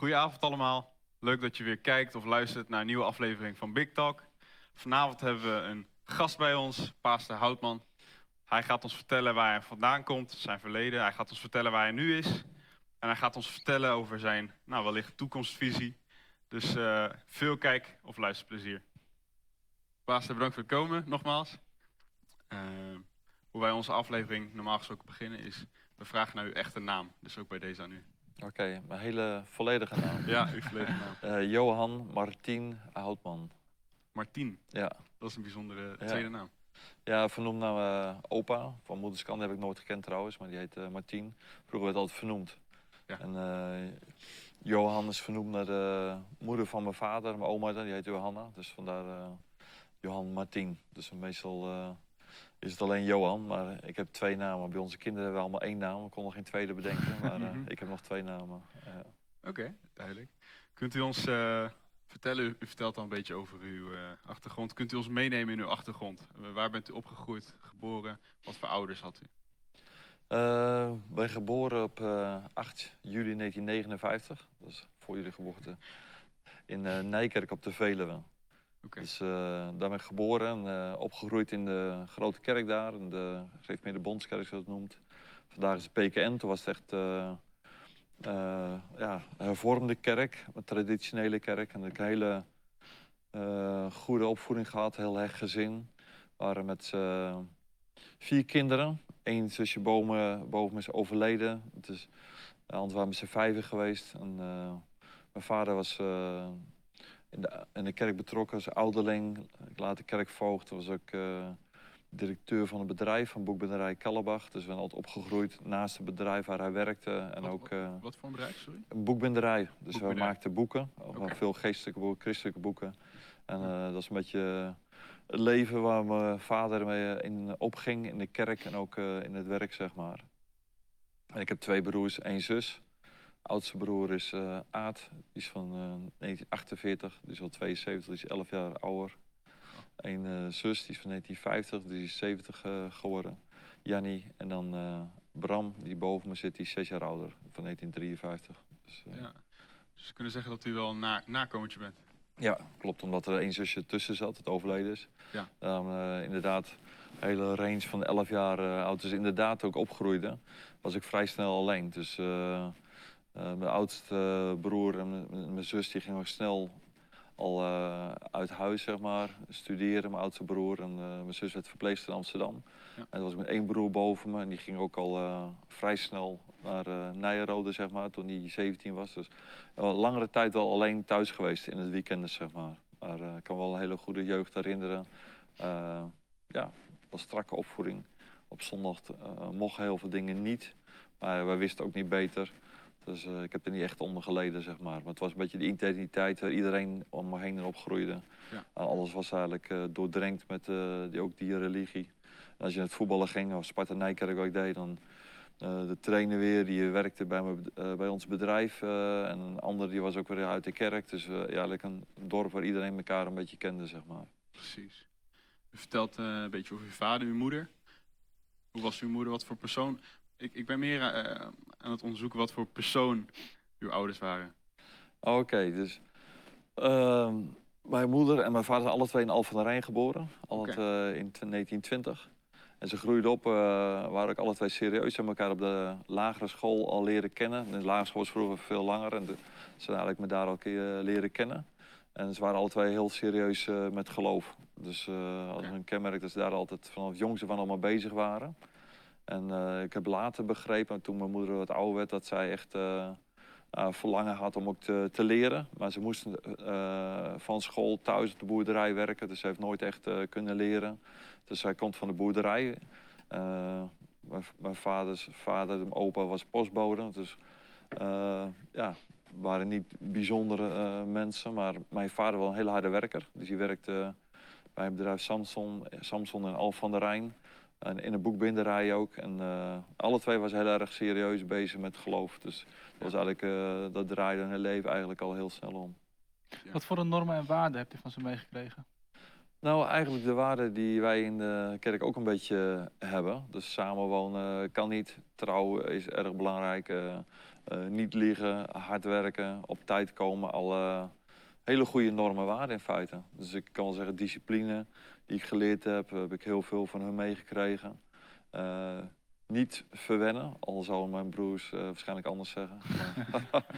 Goedenavond allemaal. Leuk dat je weer kijkt of luistert naar een nieuwe aflevering van Big Talk. Vanavond hebben we een gast bij ons, Pastor Houtman. Hij gaat ons vertellen waar hij vandaan komt, zijn verleden. Hij gaat ons vertellen waar hij nu is. En hij gaat ons vertellen over zijn, nou wellicht toekomstvisie. Dus uh, veel kijk- of luisterplezier. Pastor, bedankt voor het komen, nogmaals. Uh, hoe wij onze aflevering normaal gesproken beginnen is, we vragen naar uw echte naam. Dus ook bij deze aan u. Oké, okay, mijn hele volledige naam. ja, uw volledige naam. Uh, Johan Martien Houtman. Martien? Ja. Dat is een bijzondere tweede naam. Ja, vernoemd naar mijn opa. Van moederskant heb ik nooit gekend trouwens, maar die heet uh, Martien. Vroeger werd altijd vernoemd. Ja. En uh, Johan is vernoemd naar de moeder van mijn vader, mijn oma, die heet Johanna. Dus vandaar Johan Martien. Dus meestal is het alleen Johan, maar ik heb twee namen. Bij onze kinderen hebben we allemaal één naam. We konden geen tweede bedenken, maar uh, ik heb nog twee namen. Uh. Oké, okay, duidelijk. Kunt u ons uh, vertellen, u, u, vertelt al een beetje over uw achtergrond. Kunt u ons meenemen in uw achtergrond? waar bent u opgegroeid, geboren? Wat voor ouders had u? ik ben geboren op 8 juli 1959, dat is voor jullie geboorte, in Nijkerk op de Veluwe. Okay. Dus uh, daar ben ik geboren en uh, opgegroeid in de grote kerk daar, de Geef Bondskerk zoals het noemt. Vandaag is het PKN, toen was het echt uh, ja, een hervormde kerk, een traditionele kerk. En een hele goede opvoeding gehad, heel hecht gezin. We waren met vier kinderen. Eén zusje boven, boven me is overleden. Dus, anders waren we met z'n vijven geweest. En, mijn vader was in de, in de kerk betrokken als ouderling. Ik later kerkvoogd, was ook uh, directeur van een bedrijf, van boekbedrijf Kallebach. Dus we zijn altijd opgegroeid naast het bedrijf waar hij werkte. En wat, ook, uh, wat voor een bedrijf, sorry? Een boekbinderij. Dus we maakten boeken, okay. veel geestelijke boeken, christelijke boeken. En uh, dat is een beetje het leven waar mijn vader mee in opging, in de kerk en ook in het werk, zeg maar. En ik heb twee broers, één zus oudste broer is uh, Aad, die is van uh, 1948, die is al 72, die is 11 jaar ouder. Een uh, zus, die is van 1950, die is 70 geworden. Jannie en dan Bram, die boven me zit, die is 6 jaar ouder, van 1953. Dus, ja. dus we kunnen zeggen dat u wel een na nakomertje bent? Ja, klopt, omdat er één zusje tussen zat, het overleden is. Ja. Dan inderdaad, een hele range van 11 jaar oud. Dus inderdaad ook opgroeide, was ik vrij snel alleen. Dus... Uh, mijn oudste broer en mijn zus die gingen snel al uh, uit huis, zeg maar, studeren. Mijn oudste broer en uh, mijn zus werd verpleegster in Amsterdam. Ja. En er was met één broer boven me en die ging ook al vrij snel naar Nijenrode, zeg maar, toen hij 17 was. Dus langere tijd wel alleen thuis geweest in het weekend, zeg maar. Maar ik kan wel een hele goede jeugd herinneren. ja, was strakke opvoeding. Op zondag mochten heel veel dingen niet, maar wij wisten ook niet beter. Dus uh, ik heb er niet echt onder geleden, zeg maar. Maar het was een beetje de identiteit waar iedereen om me heen en opgroeide. Ja. Alles was eigenlijk uh, doordrenkt met die, ook die religie. En als je naar het voetballen ging, of Sparta Nijkerk wat ik deed, dan de trainer weer, die werkte bij, me, bij ons bedrijf. en een ander die was ook weer uit de kerk. Dus ja, eigenlijk een dorp waar iedereen elkaar een beetje kende, zeg maar. Precies. U vertelt een beetje over uw vader, uw moeder. Hoe was uw moeder? Wat voor persoon? Ik, ik ben meer uh, aan het onderzoeken wat voor persoon uw ouders waren. Oké, okay, dus uh, mijn moeder en mijn vader zijn alle twee in Al van der Rijn geboren. Alle okay. uh, in 1920. En ze groeiden op, uh, waren ook alle twee serieus. Ze hebben elkaar op de lagere school al leren kennen. De lagere school is vroeger veel langer. En de, ze eigenlijk me daar al een keer leren kennen. En ze waren alle twee heel serieus met geloof. Dus als okay. een kenmerk dat ze daar altijd vanaf jongs van allemaal bezig waren. En uh, ik heb later begrepen, toen mijn moeder wat ouder werd, dat zij echt uh, verlangen had om ook te, te leren. Maar ze moesten van school thuis op de boerderij werken, dus ze heeft nooit echt kunnen leren. Dus zij komt van de boerderij. mijn, mijn vaders vader, mijn opa, was postbode. Dus ja, waren niet bijzondere mensen, maar mijn vader was een hele harde werker. Dus hij werkte bij het bedrijf Samson, Samson en Al van der Rijn. En in een boekbinderij ook. En uh, alle twee was heel erg serieus bezig met geloof. Dus dat, was eigenlijk, uh, dat draaide hun leven eigenlijk al heel snel om. Ja. Wat voor een normen en waarden hebt u van ze meegekregen? Nou, eigenlijk de waarden die wij in de kerk ook een beetje hebben. Dus samenwonen kan niet, trouwen is erg belangrijk, uh, niet liegen, hard werken, op tijd komen. Alle hele goede normen waarden in feite. Dus ik kan wel zeggen, discipline ik geleerd heb, heb ik heel veel van hun meegekregen. Uh, niet verwennen, al zouden mijn broers uh, waarschijnlijk anders zeggen.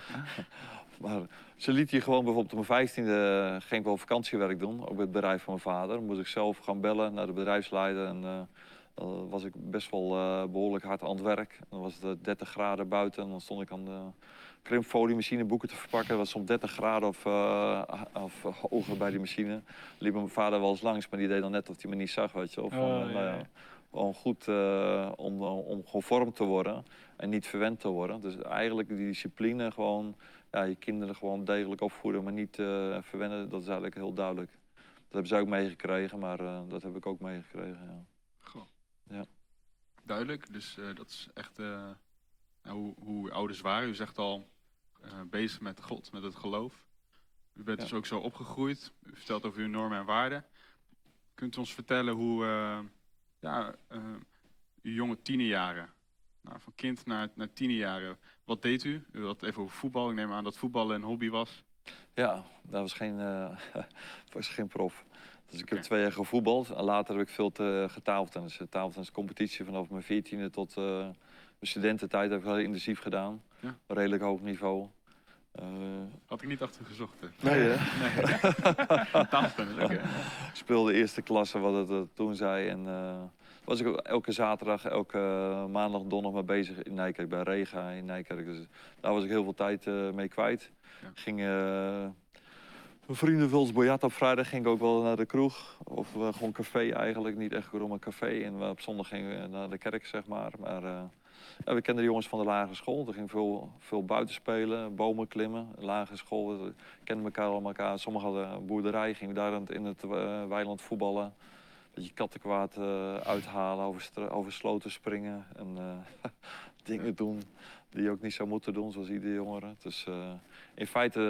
maar ze liet hier gewoon bijvoorbeeld op mijn vijftiende uh, ging wel vakantiewerk doen, ook bij het bedrijf van mijn vader. Moest ik zelf gaan bellen naar de bedrijfsleider en dan was ik best wel behoorlijk hard aan het werk. Dan was het 30 graden buiten en dan stond ik aan de krimpfoliemachine boeken te verpakken. Dat was soms 30 graden of, of hoger bij die machine. Liep mijn vader wel eens langs, maar die deed dan net of hij me niet zag, weet je. Of, oh, nou ja gewoon goed uh, om, om gevormd te worden en niet verwend te worden. Dus eigenlijk die discipline, gewoon ja, je kinderen gewoon degelijk opvoeden, maar niet uh, verwennen, dat is eigenlijk heel duidelijk. Dat hebben ze ook meegekregen, maar dat heb ik ook meegekregen. Ja. Goh. Ja. Duidelijk, dus dat is echt nou, hoe, hoe ouders waren. U zegt al bezig met God, met het geloof. U bent dus ook zo opgegroeid. U vertelt over uw normen en waarden. Kunt u ons vertellen hoe ja, uh, uw jonge tienerjaren. Nou, van kind naar, naar tienerjaren. Wat deed u? U had even over voetbal. Ik neem aan dat voetballen een hobby was. Ja, dat was geen, was geen prof. Dus ik heb twee jaar gevoetbald. En later heb ik veel te getafeltennis. Tafeltenniscompetitie vanaf mijn veertiende tot uh, mijn studententijd heb ik heel intensief gedaan. Ja. Redelijk hoog niveau. Uh, Had ik niet achter gezocht. Hè? Nee, hè? nee. Ik speelde eerste klasse, wat het uh, toen zei. En uh, was ik elke zaterdag, elke maandag, donderdag mee bezig in Nijkerk, bij Rega in Nijkerk. Dus daar was ik heel veel tijd mee kwijt. Ja. Ging mijn vrienden Vuls Boyat op vrijdag ging ik ook wel naar de kroeg. Of gewoon café eigenlijk, niet echt gewoon een café. En op zondag gingen we naar de kerk, zeg maar. Maar we kenden de jongens van de lagere school. Er ging veel, veel buiten spelen, bomen klimmen. Lagere school, we kenden elkaar allemaal. Elkaar. Sommigen hadden boerderij, gingen daar in het uh, weiland voetballen. Een beetje kattenkwaad uh, uithalen, over, over sloten springen. En uh, dingen doen die je ook niet zou moeten doen, zoals iedere jongere. Dus in feite,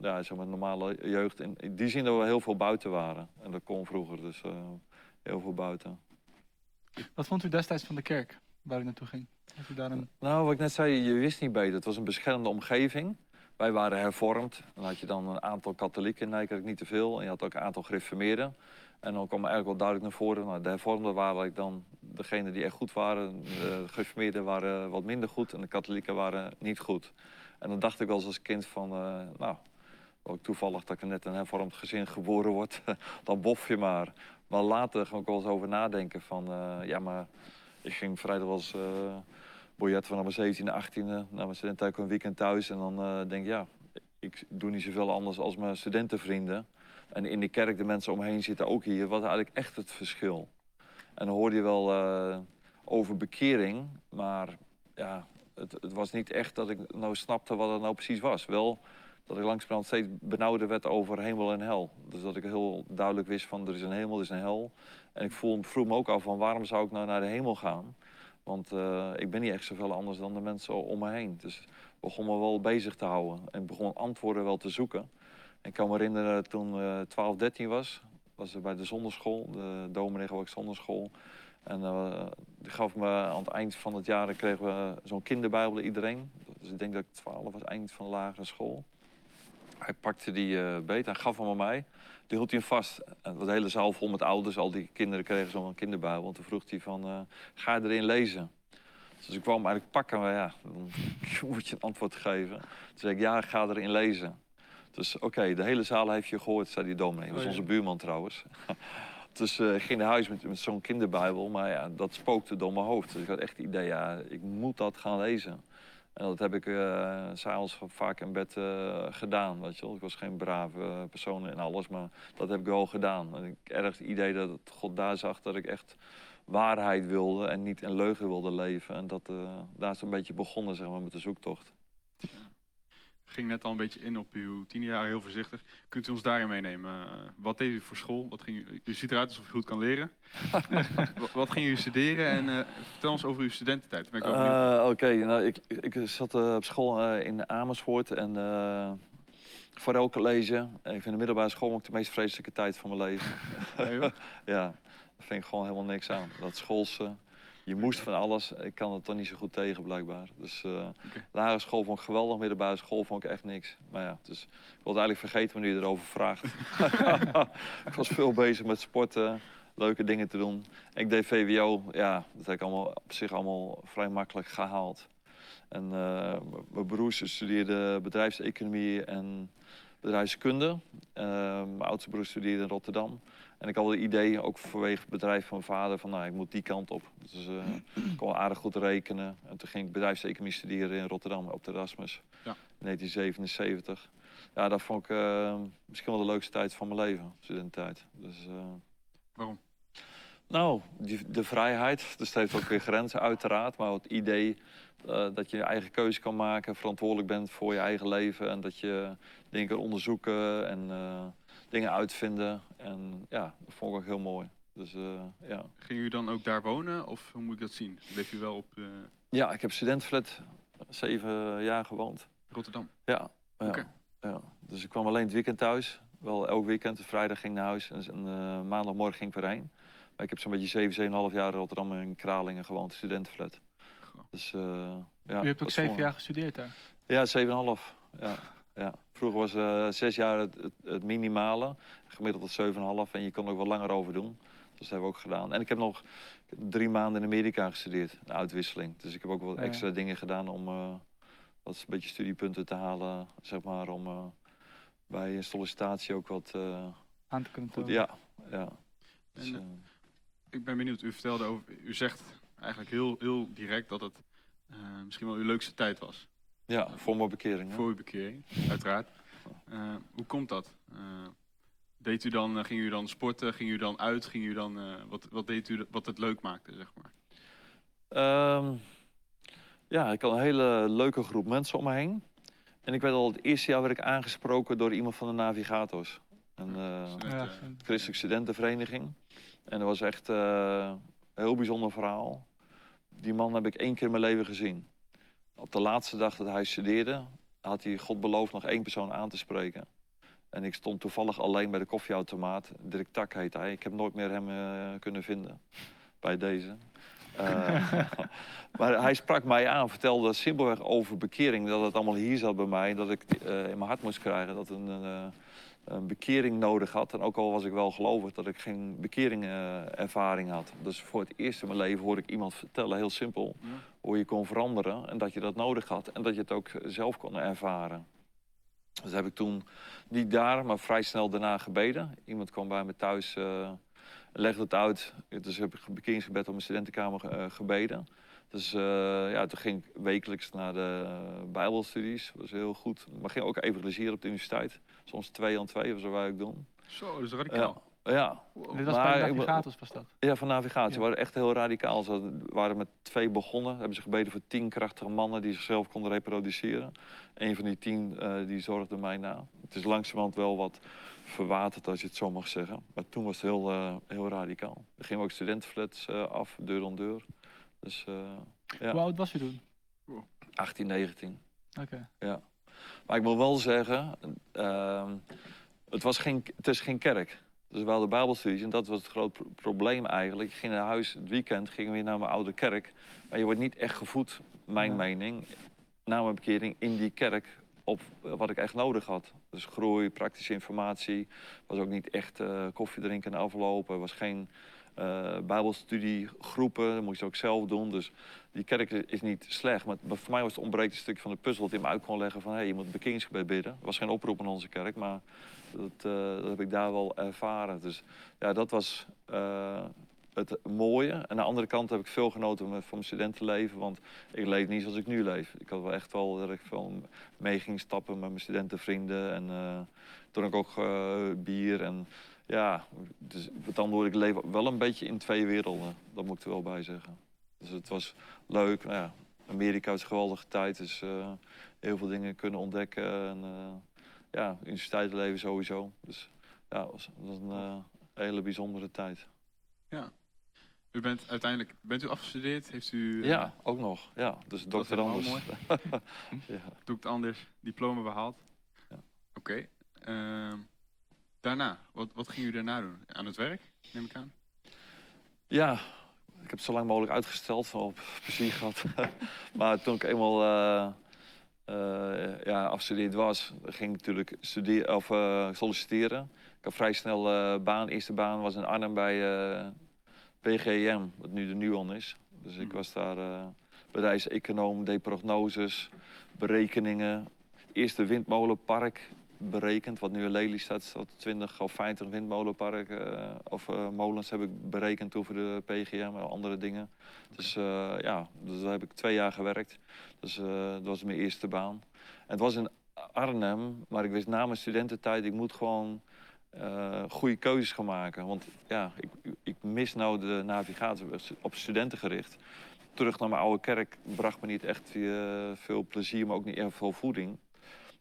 ja, zeg maar, normale jeugd. In, die zin dat we heel veel buiten waren. En dat kon vroeger, dus heel veel buiten. Wat vond u destijds van de kerk, waar u naartoe ging? Nou, wat ik net zei, je wist niet beter. Het was een beschermde omgeving. Wij waren hervormd. Dan had je dan een aantal katholieken in Nijkerk, niet te veel. En je had ook een aantal gereformeerden. En dan kwam eigenlijk wel duidelijk naar voren. Nou, de hervormden waren dan degene die echt goed waren. De gereformeerden waren wat minder goed. En de katholieken waren niet goed. En dan dacht ik wel eens als kind van... Uh, nou, ook toevallig dat ik net een hervormd gezin geboren word. dan bof je maar. Maar later ga ik wel eens over nadenken van... Uh, ja, maar ik ging vrijdag eens... Uh, Boyet vanaf mijn 17e, 18e, na mijn studententijd een weekend thuis. En dan uh, denk ik, ja, ik doe niet zoveel anders als mijn studentenvrienden. En in de kerk, de mensen omheen zitten ook hier. Wat eigenlijk echt het verschil? En dan hoorde je wel uh, over bekering, maar ja, het, het, was niet echt dat ik nou snapte wat het nou precies was. Wel dat ik langzamerhand steeds benauwder werd over hemel en hel. Dus dat ik heel duidelijk wist van er is een hemel, er is een hel. En ik voel, vroeg me ook af van waarom zou ik nou naar de hemel gaan? Want uh, ik ben niet echt zoveel anders dan de mensen om me heen. Dus ik begon me wel bezig te houden en begon antwoorden wel te zoeken. Ik kan me herinneren toen uh, 12, 13 was, was er bij de zonderschool, de dominee ik zonderschool. En uh, die gaf me aan het eind van het jaar kregen we zo'n kinderbijbel iedereen. Dus ik denk dat ik 12 was, eind van de lagere school. Hij pakte die uh, beet en gaf hem aan mij. Die hield hij hem vast. En de hele zaal vol met ouders. Al die kinderen kregen zo'n kinderbijbel. Want toen vroeg hij van, uh, ga je erin lezen? Dus ik kwam eigenlijk pakken, maar ja, dan moet je een antwoord geven. Toen zei ik, ja, ik ga erin lezen. Dus oké, de hele zaal heeft je gehoord, zei die dominee. Dat was oh onze buurman trouwens. dus uh, ik ging naar huis met, met zo'n kinderbijbel, maar ja, dat spookte door mijn hoofd. Dus ik had echt het idee, ja, ik moet dat gaan lezen. En dat heb ik uh, s'avonds vaak in bed uh, gedaan. Weet je wel. Ik was geen brave persoon in alles, maar dat heb ik wel gedaan. En ik erg het idee dat God daar zag dat ik echt waarheid wilde en niet in leugen wilde leven. En dat, uh, daar is een beetje begonnen zeg maar, met de zoektocht ging net al een beetje in op uw tien jaar, heel voorzichtig. Kunt u ons daarin meenemen? Uh, wat deed u voor school? Wat ging u, u ziet eruit alsof u goed kan leren. wat, wat ging u studeren en uh, vertel ons over uw studententijd. Uh, Oké, nou, ik, ik zat op school in Amersfoort en voor elke lezen. Ik vind de middelbare school ook de meest vreselijke tijd van mijn leven. ja, daar vind ik gewoon helemaal niks aan. Dat schoolse, je moest van alles. Ik kan het toch niet zo goed tegen, blijkbaar. Dus uh, lagere school vond ik geweldig, middelbare school vond ik echt niks. Maar ja, dus ik wilde eigenlijk vergeten wanneer je erover vraagt. ik was veel bezig met sporten, leuke dingen te doen. Ik deed VWO, ja, dat heb ik allemaal, op zich allemaal vrij makkelijk gehaald. En uh, mijn broers studeerden bedrijfseconomie en bedrijfskunde. Uh, mijn oudste broer studeerde in Rotterdam. En ik had het idee, ook vanwege het bedrijf van mijn vader, van nou, ik moet die kant op. Dus uh, ik kon aardig goed rekenen. En toen ging ik bedrijfseconomie studeren in Rotterdam op de Erasmus. Ja. In 1977. Ja, dat vond ik uh, misschien wel de leukste tijd van mijn leven, studententijd. Dus, uh, Waarom? Nou, die, de vrijheid. Dus het heeft ook weer grenzen, uiteraard. Maar het idee uh, dat je je eigen keuze kan maken, verantwoordelijk bent voor je eigen leven. En dat je dingen kan onderzoeken en dingen uitvinden. En ja, dat vond ik ook heel mooi. Dus, uh, ja. Ging u dan ook daar wonen of hoe moet ik dat zien? Bleef u wel op... Uh... Ja, ik heb studentenflat zeven jaar gewoond. Rotterdam? Ja. ja, okay. ja. Dus ik kwam alleen het weekend thuis. Wel elk weekend. Vrijdag ging ik naar huis en, en maandagmorgen ging ik weer heen. Maar ik heb zo'n beetje zeven, zeven half jaar in Rotterdam in Kralingen gewoond, studentenflat. Dus, ja, U hebt ook zeven jaar gestudeerd daar? Ja, zeven en half. Ja, ja. Vroeger was uh, zes jaar het, het, het, minimale, gemiddeld tot zeven en half. En je kon er ook wel langer over doen. Dus dat hebben we ook gedaan. En ik heb nog drie maanden in Amerika gestudeerd, een uitwisseling. Dus ik heb ook wel ja. extra dingen gedaan om uh, wat een beetje studiepunten te halen, zeg maar, om uh, bij een sollicitatie ook wat aan te kunnen tonen. Ja, ja. Dus, en, ik ben benieuwd, u vertelde over, u zegt eigenlijk heel, heel direct dat het uh, misschien wel uw leukste tijd was. Ja, voor mijn bekering. Hè? Voor uw bekering, uiteraard. Uh, hoe komt dat? Uh, deed u dan, ging u dan sporten? Ging u dan uit? Ging u dan, wat, wat deed u wat het leuk maakte, zeg maar? Um, ja, ik had een hele leuke groep mensen om me heen. En ik werd al het eerste jaar werd ik aangesproken door iemand van de Navigators. Een ja, christelijke studentenvereniging. En dat was echt een heel bijzonder verhaal die man heb ik één keer in mijn leven gezien. Op de laatste dag dat hij studeerde, had hij God beloofd nog één persoon aan te spreken. En ik stond toevallig alleen bij de koffieautomaat. Dirk Tak heet hij. Ik heb nooit meer hem uh, kunnen vinden bij deze. Uh, maar hij sprak mij aan, vertelde simpelweg over bekering. Dat het allemaal hier zat bij mij. Dat ik uh, in mijn hart moest krijgen. Dat een, een bekering nodig had. En ook al was ik wel gelovig dat ik geen bekeringervaring had. Dus voor het eerst in mijn leven hoorde ik iemand vertellen, heel simpel. Hoe je kon veranderen en dat je dat nodig had en dat je het ook zelf kon ervaren. Dus heb ik toen niet daar, maar vrij snel daarna gebeden. Iemand kwam bij me thuis, uh, legde het uit. Dus heb ik bekeringsgebed op mijn studentenkamer uh, gebeden. Dus uh, ja, toen ging ik wekelijks naar de bijbelstudies. Dat was heel goed. Maar ging ook evangeliseren op de universiteit. Soms twee aan twee, of zo wou ik doen. Zo, is radicaal. Ja. Dit was maar, bij Navigators was dat? Ja, van Navigatie. Ja. waren echt heel radicaal. Ze waren met twee begonnen. Hebben ze gebeden voor tien krachtige mannen die zichzelf konden reproduceren. Een van die tien uh, die zorgde mij na. Het is langzamerhand wel wat verwaterd, als je het zo mag zeggen. Maar toen was het heel, uh, heel radicaal. Er gingen ook studentenflats uh, af, deur aan deur. Dus, ja. Hoe oud was u toen? 18, 19. Oké. Okay. Ja. Maar ik moet wel zeggen, uh, het, was geen, het is geen kerk. Dus we hadden bijbelstudies en dat was het groot pro probleem eigenlijk. Ik ging naar huis, het weekend gingen we weer naar mijn oude kerk. Maar je wordt niet echt gevoed, mijn ja. mening, na mijn bekering in die kerk op wat ik echt nodig had. Dus groei, praktische informatie. was ook niet echt uh, koffie drinken en aflopen. was geen uh, bijbelstudiegroepen, dat moest je ook zelf doen. Dus die kerk is niet slecht. Maar voor mij was het ontbreekt een stukje van de puzzel dat hij me uit kon leggen van hé, hey, je moet bekeringsgebed bidden. Er was geen oproep in onze kerk, maar dat, uh, dat heb ik daar wel ervaren. Dus ja, dat was uh, het mooie. En aan de andere kant heb ik veel genoten van mijn studentenleven, want ik leef niet zoals ik nu leef. Ik had wel echt wel dat ik veel mee ging stappen met mijn studentenvrienden en toen ik ook bier en ja, dus dan word ik leven wel een beetje in twee werelden. Dat moet ik er wel bij zeggen. Dus het was leuk. Nou ja, Amerika is een geweldige tijd. Dus uh, heel veel dingen kunnen ontdekken. En uh, ja, universiteitsleven sowieso. Dus ja, het was, was een uh, hele bijzondere tijd. Ja. U bent uiteindelijk, bent u afgestudeerd? Heeft u... Ja, ook nog. Ja, dus dokter Anders. ja. Doe het anders, diploma behaald. Ja. Oké. Oké. Daarna, wat, wat ging u daarna doen? Aan het werk, neem ik aan? Ja, ik heb het zo lang mogelijk uitgesteld, op plezier gehad. maar toen ik eenmaal uh, uh, ja, afgestudeerd was, ging ik natuurlijk studeren, of, uh, solliciteren. Ik had vrij snel baan. eerste baan was in Arnhem bij PGM, wat nu de Nuon is. Dus ik hmm. was daar bedrijfseconoom, deed prognoses, berekeningen. Eerste windmolenpark berekend, wat nu in Lelystad staat, 20 of 50 windmolenparken uh, of uh, molens heb ik berekend over de PGM en andere dingen. Dus uh, ja, dus daar heb ik twee jaar gewerkt. Dus dat was mijn eerste baan. En het was in Arnhem, maar ik wist na mijn studententijd, ik moet gewoon goede keuzes gaan maken. Want ja, ik, ik mis nou de navigatie op studenten gericht. Terug naar mijn oude kerk bracht me niet echt veel plezier, maar ook niet erg veel voeding.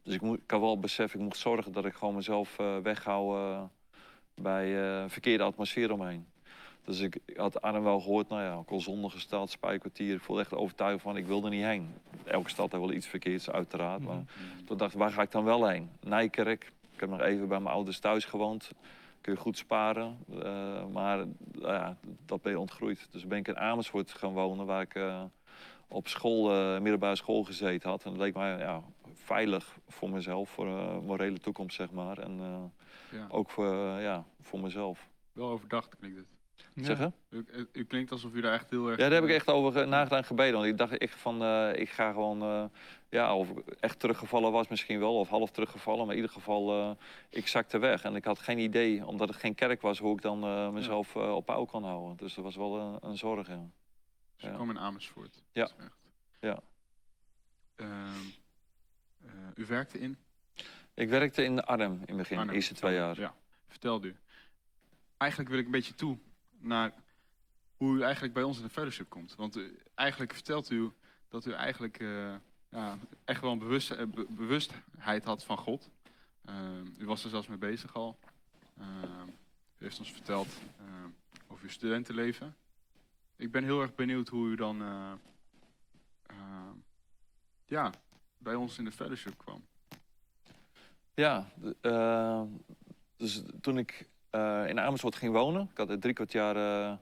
Dus ik, moet, ik had wel besef, ik moest zorgen dat ik gewoon mezelf uh, weghoud uh, bij uh, verkeerde atmosfeer omheen. Dus ik, had Arnhem wel gehoord, nou ja, ook al stad, spijkwartier. Ik voelde echt overtuigd van, ik wilde er niet heen. Elke stad heeft wel iets verkeerds, uiteraard. Maar mhm. toen dacht ik, waar ga ik dan wel heen? Nijkerk. Ik heb nog even bij mijn ouders thuis gewoond. Kun je goed sparen. maar ja, dat ben je ontgroeid. Dus ben ik in Amersfoort gaan wonen, waar ik op school, middelbare school gezeten had. En dat leek mij ja, veilig voor mezelf, voor een uh, morele toekomst, zeg maar. En uh, ja. ook voor, uh, ja, voor mezelf. Wel overdacht klinkt het. Zeggen? U, u, klinkt alsof u daar echt heel erg... Ja, daar heb ik echt over nagedacht gebeden. Want ik dacht echt van, ik ga gewoon... ja, of ik echt teruggevallen was misschien wel, of half teruggevallen. Maar in ieder geval, ik zakte weg. En ik had geen idee, omdat het geen kerk was, hoe ik dan mezelf ja. op ouw kan houden. Dus dat was wel een, een zorg, ja. Dus kwam in Amersfoort? Ja. Ja. Ehm, uh, u werkte in? Ik werkte in Arnhem in het begin, de eerste twee jaar. Ja, vertelde u. Eigenlijk wil ik een beetje toe naar hoe u eigenlijk bij ons in de fellowship komt. Want u, eigenlijk vertelt u dat u eigenlijk uh, ja, echt wel een bewust, uh, bewustheid had van God. U was er zelfs mee bezig al. u heeft ons verteld over uw studentenleven. Ik ben heel erg benieuwd hoe u dan ja, bij ons in de fellowship kwam. Ja, uh, dus toen ik uh, in Amersfoort ging wonen, ik had drie kwart jaar uh,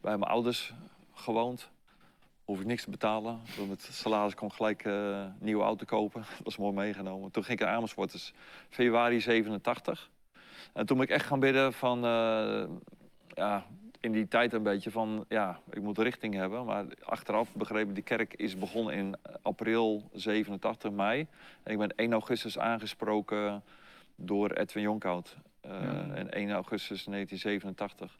bij mijn ouders gewoond, hoef ik niks te betalen. Door met salaris kon ik gelijk een nieuwe auto kopen. Dat was mooi meegenomen. Toen ging ik naar Amersfoort, dus februari 87. En toen ben ik echt gaan bidden van, ja, in die tijd een beetje van, ja, ik moet richting hebben. Maar achteraf begrepen, die kerk is begonnen in april 87, mei. En ik ben 1 augustus aangesproken door Edwin Jonkhout. Uh, En 1 augustus 1987.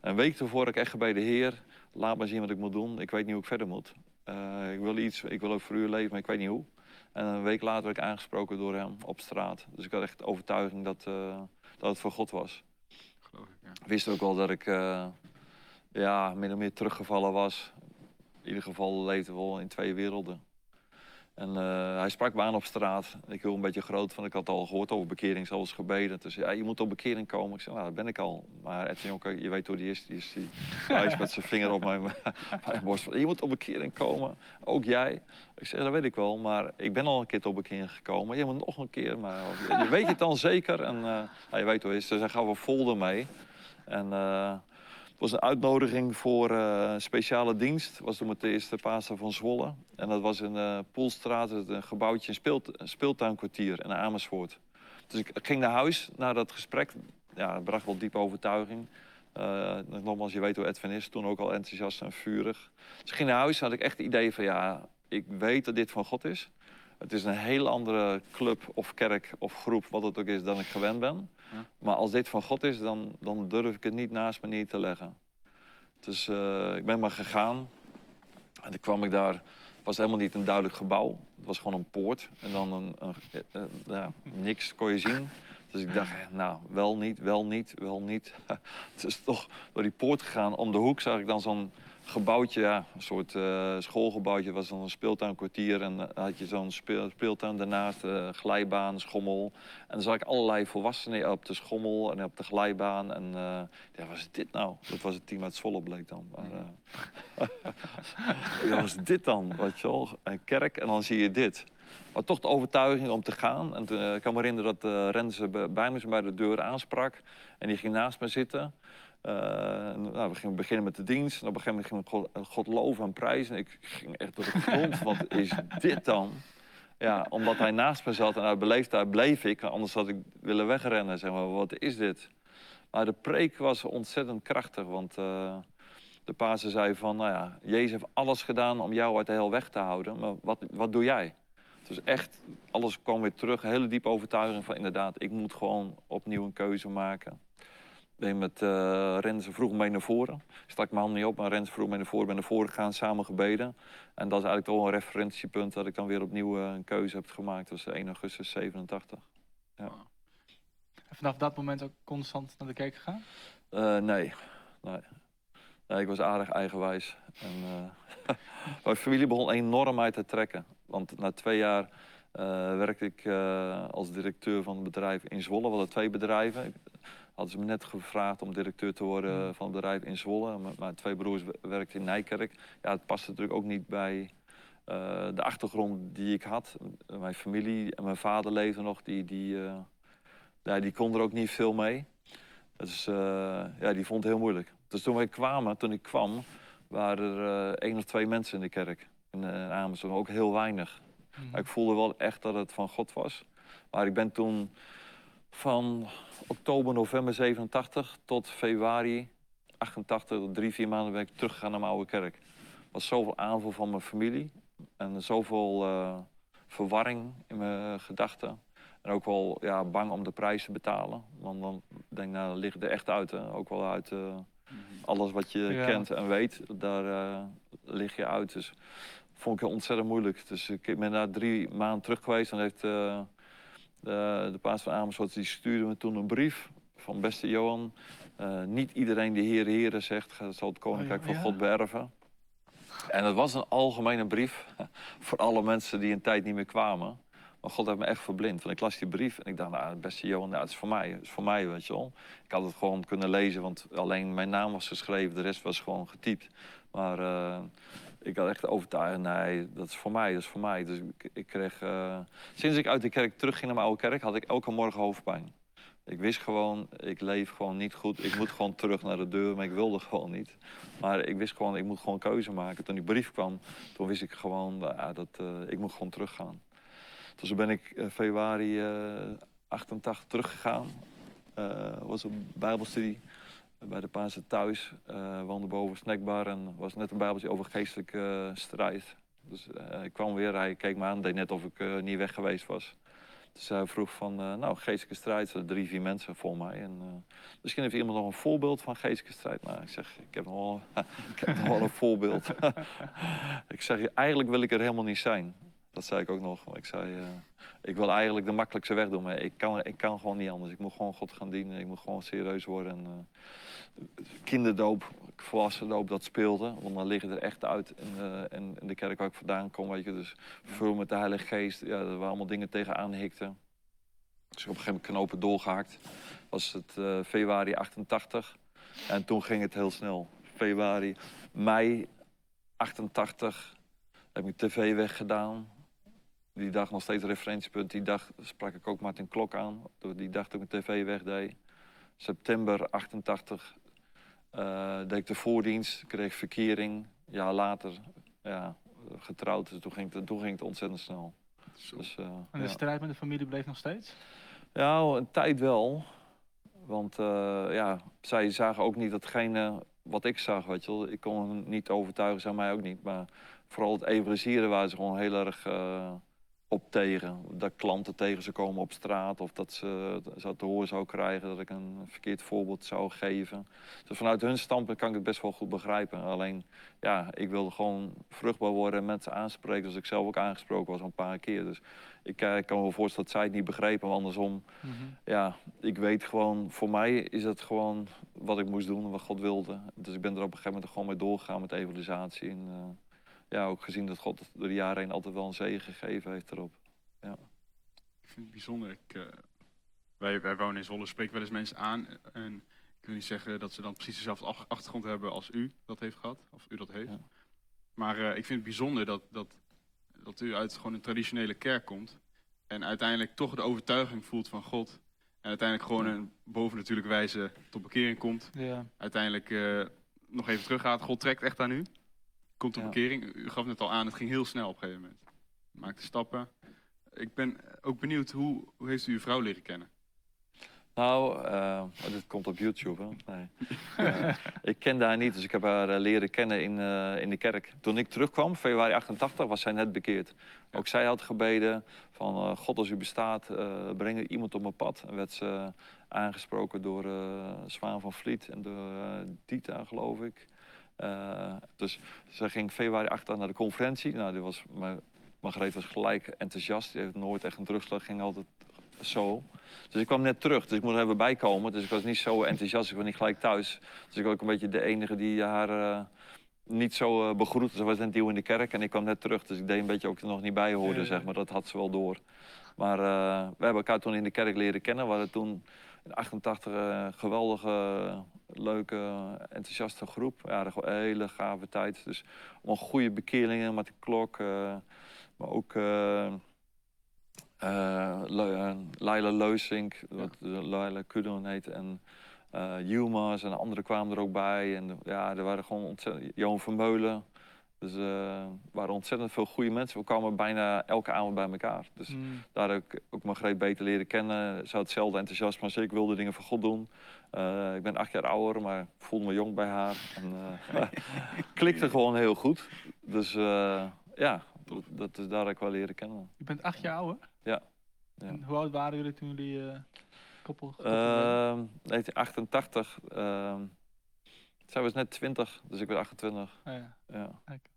Een week tevoren ik echt bij de Heer, laat maar zien wat ik moet doen. Ik weet niet hoe ik verder moet. Uh, ik wil iets, ik wil ook voor u leven, maar ik weet niet hoe. En een week later werd ik aangesproken door hem op straat. Dus ik had echt overtuiging dat, uh, dat het voor God was. Geloof ik, ja. Wist ook wel dat ik ja, min of meer teruggevallen was. In ieder geval leefde wel in twee werelden. En uh, hij sprak me aan op straat. Ik wil een beetje groot, van ik had al gehoord over bekering, zoals gebeden. Dus ja, je moet op bekering komen. Ik zei, nou, dat ben ik al. Maar Edwin Jonker, je weet hoe die is. Die is, die, hij is met zijn vinger op mijn, mijn borst. Je moet op bekering komen, ook jij. Ik zeg, dat weet ik wel, maar ik ben al een keer op bekering gekomen. Je moet nog een keer, maar je, weet het dan zeker. En uh, nou, je weet hoe het is, dus hij gaf een folder mee. En... Uh, het was een uitnodiging voor een speciale dienst. was toen met de eerste paasdag van Zwolle. En dat was in uh, Poelstraat, een gebouwtje, een, speelt, een speeltuinkwartier in Amersfoort. Dus ik ging naar huis na dat gesprek. Ja, bracht wel diepe overtuiging. Uh, nogmaals, je weet hoe Edwin is, toen ook al enthousiast en vurig. Dus ik ging naar huis en had ik echt het idee van, ja, ik weet dat dit van God is. Het is een heel andere club of kerk of groep, wat het ook is, dan ik gewend ben. Maar als dit van God is, dan, dan durf ik het niet naast me neer te leggen. Dus uh, ik ben maar gegaan. En toen kwam ik daar. Het was helemaal niet een duidelijk gebouw. Het was gewoon een poort. En dan een, een ja, niks kon je zien. Dus ik dacht, nou, wel niet, wel niet, wel niet. het is toch door die poort gegaan. Om de hoek zag ik dan zo'n gebouwtje, ja, een soort uh, schoolgebouwtje. was dan een speeltuinkwartier. En dan had je zo'n speel, speeltuin daarnaast, uh, glijbaan, schommel. En dan zag ik allerlei volwassenen op de schommel en op de glijbaan. En uh, ja, wat is dit nou? Dat was het team uit Zwolle bleek dan. Maar, ja, wat is dit dan? Weet je? Een kerk en dan zie je dit. maar toch de overtuiging om te gaan. En ik kan me herinneren dat uh, Renze bij bij de deur aansprak. En die ging naast me zitten. Uh, nou, we gingen beginnen met de dienst. En op een gegeven moment gingen we God, God loven en prijzen. En ik ging echt door de grond. wat is dit dan? Ja, omdat hij naast me zat en uit beleefdheid bleef ik. Anders had ik willen wegrennen. Zeg maar, wat is dit? Maar de preek was ontzettend krachtig. Want uh, de paase zei van, nou ja, Jezus heeft alles gedaan om jou uit de hel weg te houden. Maar wat, wat doe jij? Dus echt, alles kwam weer terug. Een hele diepe overtuiging van inderdaad, ik moet gewoon opnieuw een keuze maken. Ben met uh, Renze vroeg mee naar voren. Stak mijn hand niet op, maar Renze vroeg mee naar voren. Ben naar voren gegaan, samen gebeden. En dat is eigenlijk toch een referentiepunt dat ik dan weer opnieuw uh, een keuze heb gemaakt. Dat was 1 augustus 87. Ja. En vanaf dat moment ook constant naar de kerk gegaan? Uh, nee. nee. Nee, ik was aardig eigenwijs. En, mijn familie begon enorm uit te trekken. Want na twee jaar uh, werkte ik uh, als directeur van een bedrijf in Zwolle. We hadden twee bedrijven. Hadden ze me net gevraagd om directeur te worden van het bedrijf in Zwolle. Mijn twee broers werkten in Nijkerk. Ja, het paste natuurlijk ook niet bij de achtergrond die ik had. Mijn familie en mijn vader leefden nog. Die, die, ja, die kon er ook niet veel mee. Dus ja, die vond het heel moeilijk. Dus toen wij kwamen, toen ik kwam, waren er uh, één of twee mensen in de kerk. In uh, Amersfoort, ook heel weinig. Mm. Ik voelde wel echt dat het van God was. Maar ik ben toen van oktober, november 87 tot februari 88, drie, vier maanden ben ik teruggegaan naar mijn oude kerk. Er was zoveel aanval van mijn familie en zoveel uh, verwarring in mijn gedachten. En ook wel ja, bang om de prijs te betalen. Want dan denk ik, nou, dat ligt er echt uit. Hè? Ook wel uit alles wat je ja. kent en weet, daar uh, lig je uit. Dus vond ik ontzettend moeilijk. Dus ik ben daar drie maanden terug geweest en heeft de, de paas van Amersfoort, die stuurde me toen een brief van beste Johan. Uh, niet iedereen die Heer Heren zegt, zal het Koninkrijk oh, ja, van God beërven. En het was een algemene brief voor alle mensen die een tijd niet meer kwamen. Maar God heeft me echt verblind. Want ik las die brief en ik dacht, nou, beste Johan, nou, het is voor mij. Het is voor mij, weet je wel. Ik had het gewoon kunnen lezen, want alleen mijn naam was geschreven. De rest was gewoon getypt. Maar uh, ik had echt de overtuiging, nee, dat is voor mij, dat is voor mij. Dus ik, ik kreeg... Uh, sinds ik uit de kerk terugging naar mijn oude kerk, had ik elke morgen hoofdpijn. Ik wist gewoon, ik leef gewoon niet goed. Ik moet gewoon terug naar de deur, maar ik wilde gewoon niet. Maar ik wist gewoon, ik moet gewoon keuze maken. Toen die brief kwam, toen wist ik gewoon, ja, dat, uh, ik moet gewoon teruggaan. Dus toen ben ik uh, februari uh, 88 teruggegaan. Uh, was een bijbelstudie bij de Paarse thuis. Uh, woonde boven snackbar en was net een bijbeltje over geestelijke strijd. Dus ik kwam weer, hij keek me aan, deed net of ik niet weg geweest was. Dus hij vroeg van, nou, geestelijke strijd, drie, vier mensen voor mij. En, misschien heeft iemand nog een voorbeeld van geestelijke strijd. Nou, ik zeg, ik heb nog wel, ik heb wel een voorbeeld. ik zeg, eigenlijk wil ik er helemaal niet zijn. Dat zei ik ook nog. Ik zei, ik wil eigenlijk de makkelijkste weg doen, maar ik kan, ik kan gewoon niet anders. Ik moet gewoon God gaan dienen. Ik moet gewoon serieus worden. En, kinderdoop, volwassendoop, dat speelde. Want dan liggen er echt uit in, uh, in, de kerk waar ik vandaan kom. Weet je, dus vul met de Heilige Geest. Ja, er waren allemaal dingen tegenaan hikten. Dus op een gegeven moment knopen doorgehakt. Was het februari 88. En toen ging het heel snel. Februari, mei 88 heb ik tv weggedaan die dag nog steeds referentiepunt. Die dag sprak ik ook Martin Klok aan. Die dag toen ik mijn tv wegdeed. September 88 uh, deed ik de voordienst, kreeg verkering. Een jaar later ja, getrouwd. Dus toen ging, het, toen ging het ontzettend snel. Dus, uh, en de ja. strijd met de familie bleef nog steeds? Ja, een tijd wel. Want uh, ja, zij zagen ook niet datgene wat ik zag, weet je wel. Ik kon hen niet overtuigen, zij mij ook niet. Maar vooral het evangeliseren waren ze gewoon heel erg uh, op tegen. Dat klanten tegen ze komen op straat of dat ze, te horen zou krijgen dat ik een verkeerd voorbeeld zou geven. Dus vanuit hun standpunt kan ik het best wel goed begrijpen. Alleen, ja, ik wilde gewoon vruchtbaar worden en mensen aanspreken. Dus ik zelf ook aangesproken was een paar keer. Dus ik, eh, ik kan me wel voorstellen dat zij het niet begrepen. Maar andersom, mm -hmm. ja, ik weet gewoon, voor mij is het gewoon wat ik moest doen, wat God wilde. Dus ik ben er op een gegeven moment gewoon mee doorgegaan met evangelisatie. En, uh, ja, ook gezien dat God door de jaren heen altijd wel een zegen gegeven heeft erop. Ja. Ik vind het bijzonder. Ik, uh, wij, wij wonen in Zwolle, spreken wel eens mensen aan. En ik wil niet zeggen dat ze dan precies dezelfde achtergrond hebben als u dat heeft gehad. Of u dat heeft. Ja. Maar uh, ik vind het bijzonder dat, dat dat u uit gewoon een traditionele kerk komt. En uiteindelijk toch de overtuiging voelt van God. En uiteindelijk gewoon een bovennatuurlijke wijze tot bekering komt. Ja. Uiteindelijk uh, nog even teruggaat. God trekt echt aan u. Komt tot bekering. U gaf net al aan, het ging heel snel op een gegeven moment. Maakte stappen. Ik ben ook benieuwd, hoe, hoe heeft u uw vrouw leren kennen? Nou, uh, dit komt op YouTube. Hè? Nee. uh, ik kende haar niet, dus ik heb haar uh, leren kennen in, in de kerk. Toen ik terugkwam, februari 88, was zij net bekeerd. Ook zij had gebeden van God als u bestaat, breng er iemand op mijn pad. En werd ze aangesproken door Zwaan van Vliet en door Dita, geloof ik. Dus ze ging februari 8 naar de conferentie. Nou, die was, Margreet was gelijk enthousiast. Die heeft nooit echt een terugslag, ging altijd zo. Dus ik kwam net terug, dus ik moest er even bijkomen. Dus ik was niet zo enthousiast, ik was niet gelijk thuis. Dus ik was ook een beetje de enige die haar uh, niet zo uh, begroette. Ze was net nieuw in de kerk en ik kwam net terug. Dus ik deed een beetje ook er nog niet bij hoorde, zeg maar. Dat had ze wel door. Maar uh, we hebben elkaar toen in de kerk leren kennen. We hadden toen in 88 een geweldige, leuke, enthousiaste groep. Ja, een hele gave tijd. Dus allemaal goede bekeerlingen met de klok. maar ook uh, Laila Leusink, wat Laila Kudon heet, en uh, Yilmaz en anderen kwamen er ook bij. En ja, er waren gewoon ontzettend... Johan Vermeulen. Dus uh, er waren ontzettend veel goede mensen. We kwamen bijna elke avond bij elkaar. Dus mm. daar heb ik ook Margreet beter leren kennen. Ze had hetzelfde enthousiasme als ik. wilde dingen voor God doen. Uh, ik ben acht jaar ouder, maar ik voelde me jong bij haar. En, uh, klikte gewoon heel goed. Dus ja, dat is daar ik wel leren kennen. Je bent acht jaar ouder? Ja. ja. En hoe oud waren jullie toen jullie koppel, koppel uh, 1988. Zij was net 20, dus ik ben 28. Oh ja. ja. Kijk.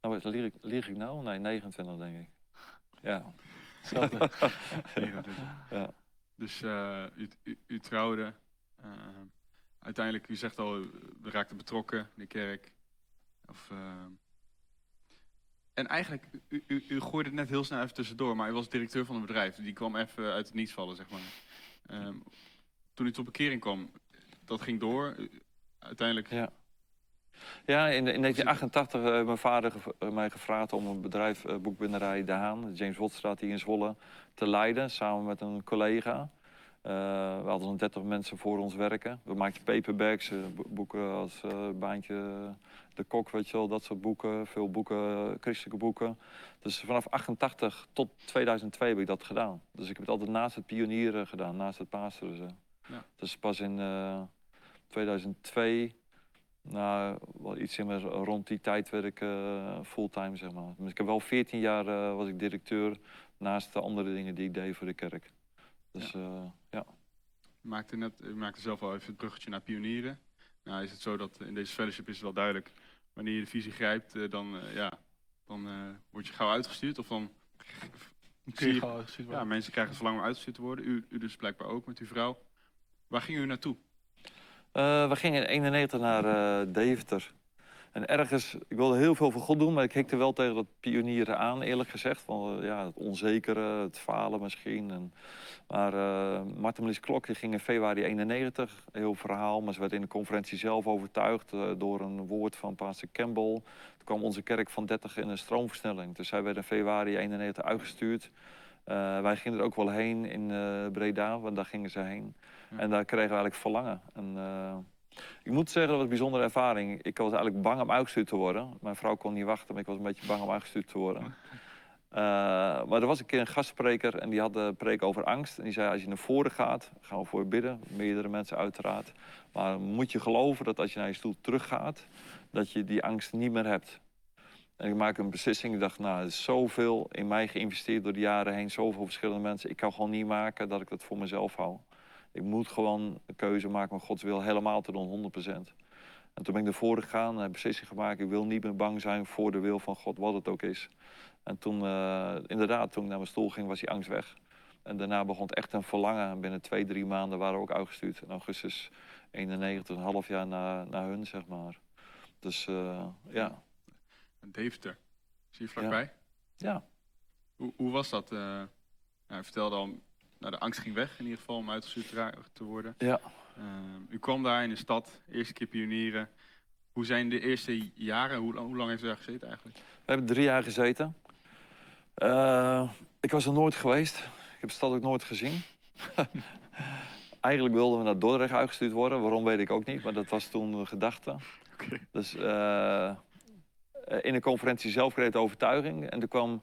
Nou, lieg ik, lieg ik nou? Nee, 29 denk ik. Ja. ja. Dus uh, u, u, u, trouwde. Uh, uiteindelijk, u zegt al, we raakten betrokken in de kerk. Of, uh, en eigenlijk, u, u, u, gooide het net heel snel even tussendoor, maar u was directeur van een bedrijf. Die kwam even uit het niets vallen, zeg maar. Um, toen u tot bekering kwam, dat ging door. Uiteindelijk... Ja. Ja, in, in 1988 heeft mijn vader mij gevraagd om een bedrijf, uh, boekbinderij De Haan, James Wattstraat hier in Zwolle, te leiden, samen met een collega. We hadden zo'n 30 mensen voor ons werken. We maakten paperbacks, boeken als Baantje de Kok, weet je wel, dat soort boeken. Veel boeken, christelijke boeken. Dus vanaf 88 tot 2002 heb ik dat gedaan. Dus ik heb het altijd naast het pionieren gedaan, naast het pastoren. Ja. Dus pas in 2002, nou, wel iets in rond die tijd werd ik uh, fulltime, zeg maar. Dus ik heb wel 14 jaar uh, was ik directeur naast de andere dingen die ik deed voor de kerk. Dus ja. ja. U maakte, net, u maakte zelf al even het bruggetje naar pionieren. Nou is het zo dat in deze fellowship is het wel duidelijk wanneer je de visie grijpt, uh, dan, uh, ja, dan uh, word je gauw uitgestuurd. Of dan zie je, uitgestuurd worden. Ja, mensen krijgen het verlangen om uitgestuurd te worden. U, u dus blijkbaar ook met uw vrouw. Waar ging u naartoe? We gingen in 91 naar Deventer. En ergens, ik wilde heel veel voor God doen, maar ik hikte wel tegen dat pionieren aan, eerlijk gezegd. Van, ja, het onzekere, het falen misschien. En, maar Martin Melis Klok ging in februari 91, heel verhaal, maar ze werd in de conferentie zelf overtuigd door een woord van pastor Campbell. Toen kwam onze kerk van 30 in een stroomversnelling. Dus zij werd in februari 91 uitgestuurd. Uh, wij gingen er ook wel heen in Breda, want daar gingen ze heen. Ja. En daar kregen we eigenlijk verlangen. En, ik moet zeggen, dat was een bijzondere ervaring. Ik was eigenlijk bang om uitgestuurd te worden. Mijn vrouw kon niet wachten, maar ik was een beetje bang om uitgestuurd te worden. Maar er was een keer een gastspreker en die had de preek over angst. En die zei, als je naar voren gaat, gaan we voor je bidden. Meerdere mensen uiteraard. Maar moet je geloven dat als je naar je stoel teruggaat, dat je die angst niet meer hebt. En ik maak een beslissing. Ik dacht, nou, er is zoveel in mij geïnvesteerd door de jaren heen. Zoveel verschillende mensen. Ik kan gewoon niet maken dat ik dat voor mezelf hou. Ik moet gewoon een keuze maken om Gods wil helemaal te doen, 100%. En toen ben ik ervoor gegaan en heb beslissing gemaakt. Ik wil niet meer bang zijn voor de wil van God, wat het ook is. En toen, uh, inderdaad, toen ik naar mijn stoel ging, was die angst weg. En daarna begon het echt een verlangen. En binnen twee, drie maanden waren we ook uitgestuurd. In augustus 91, een half jaar na, na hun, zeg maar. Dus uh, ja. Deventer, zie je vlakbij? Ja. ja. Hoe, hoe was dat? Uh, nou, hij vertelde al, nou, de angst ging weg in ieder geval om uitgestuurd te worden. Ja. Uh, u kwam daar in de stad, eerste keer pionieren. Hoe zijn de eerste jaren, hoe, hoe lang heeft u daar gezeten eigenlijk? We hebben drie jaar gezeten. ik was er nooit geweest. Ik heb de stad ook nooit gezien. Eigenlijk wilden we naar Dordrecht uitgestuurd worden. Waarom weet ik ook niet, maar dat was toen de gedachte. Dus in de conferentie zelf kreeg de overtuiging. En toen kwam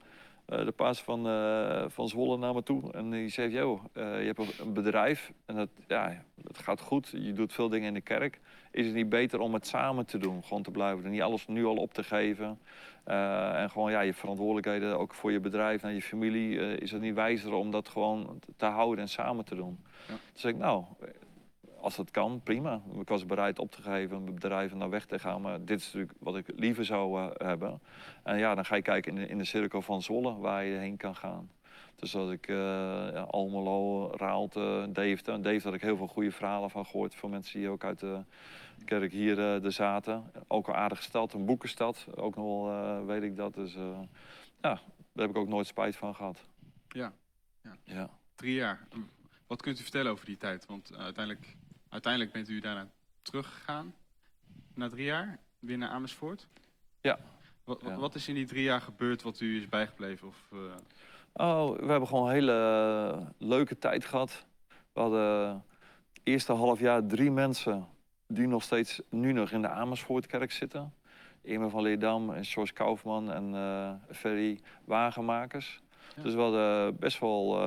uh, de paas van, uh, van Zwolle naar me toe. En die zei, joh, uh, je hebt een bedrijf en dat, ja, dat gaat goed. Je doet veel dingen in de kerk. Is het niet beter om het samen te doen? Gewoon te blijven doen. Niet alles nu al op te geven. en gewoon ja, je verantwoordelijkheden ook voor je bedrijf en je familie. is het niet wijzer om dat gewoon te houden en samen te doen? Ja. Toen zei ik, nou, als dat kan, prima. Ik was bereid op te geven, mijn bedrijven naar weg te gaan. Maar dit is natuurlijk wat ik liever zou uh, hebben. En ja, dan ga je kijken in de, in de cirkel van Zwolle, waar je heen kan gaan. Dus dat ik uh, ja, Almelo, Raalte, Deventer. En Deventer had ik heel veel goede verhalen van gehoord. Van mensen die ook uit de kerk hier uh, er zaten. Ook een aardige stad, een boekenstad. Ook nog wel weet ik dat. Dus ja, daar heb ik ook nooit spijt van gehad. Ja. ja. ja. Drie jaar. Wat kunt u vertellen over die tijd? Want uiteindelijk Uiteindelijk bent u daarna teruggegaan, na drie jaar, weer naar Amersfoort. Ja. Wat, wat is in die drie jaar gebeurd wat u is bijgebleven? Of, uh... Oh, we hebben gewoon een hele eh, leuke tijd gehad. We hadden het eerste half jaar drie mensen die nog steeds nu nog in de Amersfoortkerk zitten. Irma van Leerdam en George Kaufman en uh, Ferry Wagenmakers. Dus we hadden best wel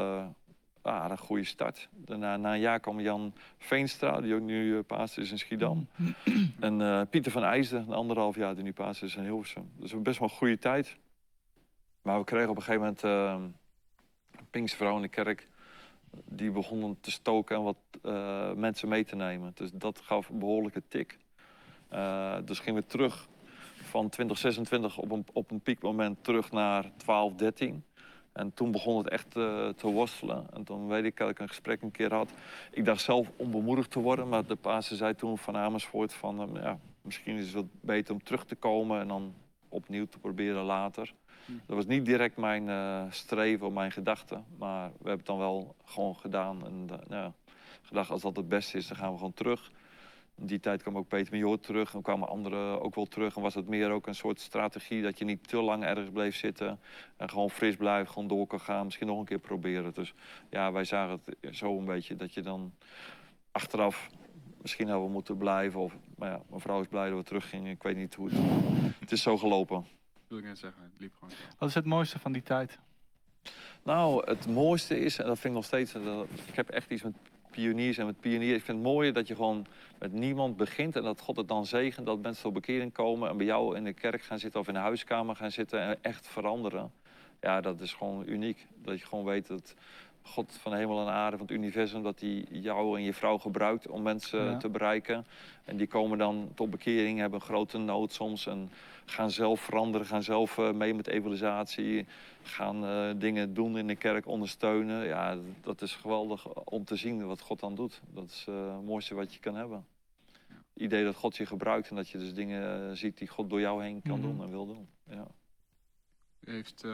ah, een goede start. Daarna, na een jaar kwam Jan Veenstra, die ook nu uh, paas is in Schiedam. en uh, Pieter van IJsden, een anderhalf jaar die nu paas is in Hilversum. Dus best wel een goede tijd. Maar we kregen op een gegeven moment een Pinkstervrouw in de kerk. Die begonnen te stoken en wat mensen mee te nemen. Dus dat gaf een behoorlijke tik. dus gingen we terug van 2026 op een, op een piekmoment terug naar 12, 13. En toen begon het echt uh, te worstelen. En toen weet ik dat ik een gesprek een keer had. Ik dacht zelf onbemoedigd te worden, maar de paase zei toen van Amersfoort van... Uh, ja, misschien is het beter om terug te komen en dan opnieuw te proberen later. Hm. Dat was niet direct mijn uh, streven of mijn gedachte, maar we hebben het dan wel gewoon gedaan. En ja, gedacht, als dat het beste is, dan gaan we gewoon terug. In die tijd kwam ook Peter Major terug en kwamen anderen ook wel terug. En was het meer ook een soort strategie dat je niet te lang ergens bleef zitten. En gewoon fris blijft, gewoon door kan gaan. Misschien nog een keer proberen. Dus ja, wij zagen het zo een beetje dat je dan achteraf misschien hadden we moeten blijven. Of, maar ja, mijn vrouw is blij dat we teruggingen. Ik weet niet hoe het... het is zo gelopen. Wil ik net zeggen, het liep gewoon. Wat is het mooiste van die tijd? Nou, het mooiste is, en dat vind ik nog steeds... ik heb echt iets met pioniers en met pioniers. Ik vind het mooi dat je gewoon met niemand begint en dat God het dan zegent. Dat mensen tot bekering komen en bij jou in de kerk gaan zitten of in de huiskamer gaan zitten en echt veranderen. Ja, dat is gewoon uniek. Dat je gewoon weet dat God van hemel en aarde, van het universum, dat hij jou en je vrouw gebruikt om mensen te bereiken. En die komen dan tot bekering, hebben een grote nood soms en gaan zelf veranderen, gaan zelf uh, mee met evangelisatie, gaan uh, dingen doen in de kerk, ondersteunen. Ja, dat is geweldig om te zien wat God dan doet. Dat is uh, het mooiste wat je kan hebben. Het idee dat God je gebruikt en dat je dus dingen ziet die God door jou heen kan mm -hmm. doen en wil doen. Ja. U heeft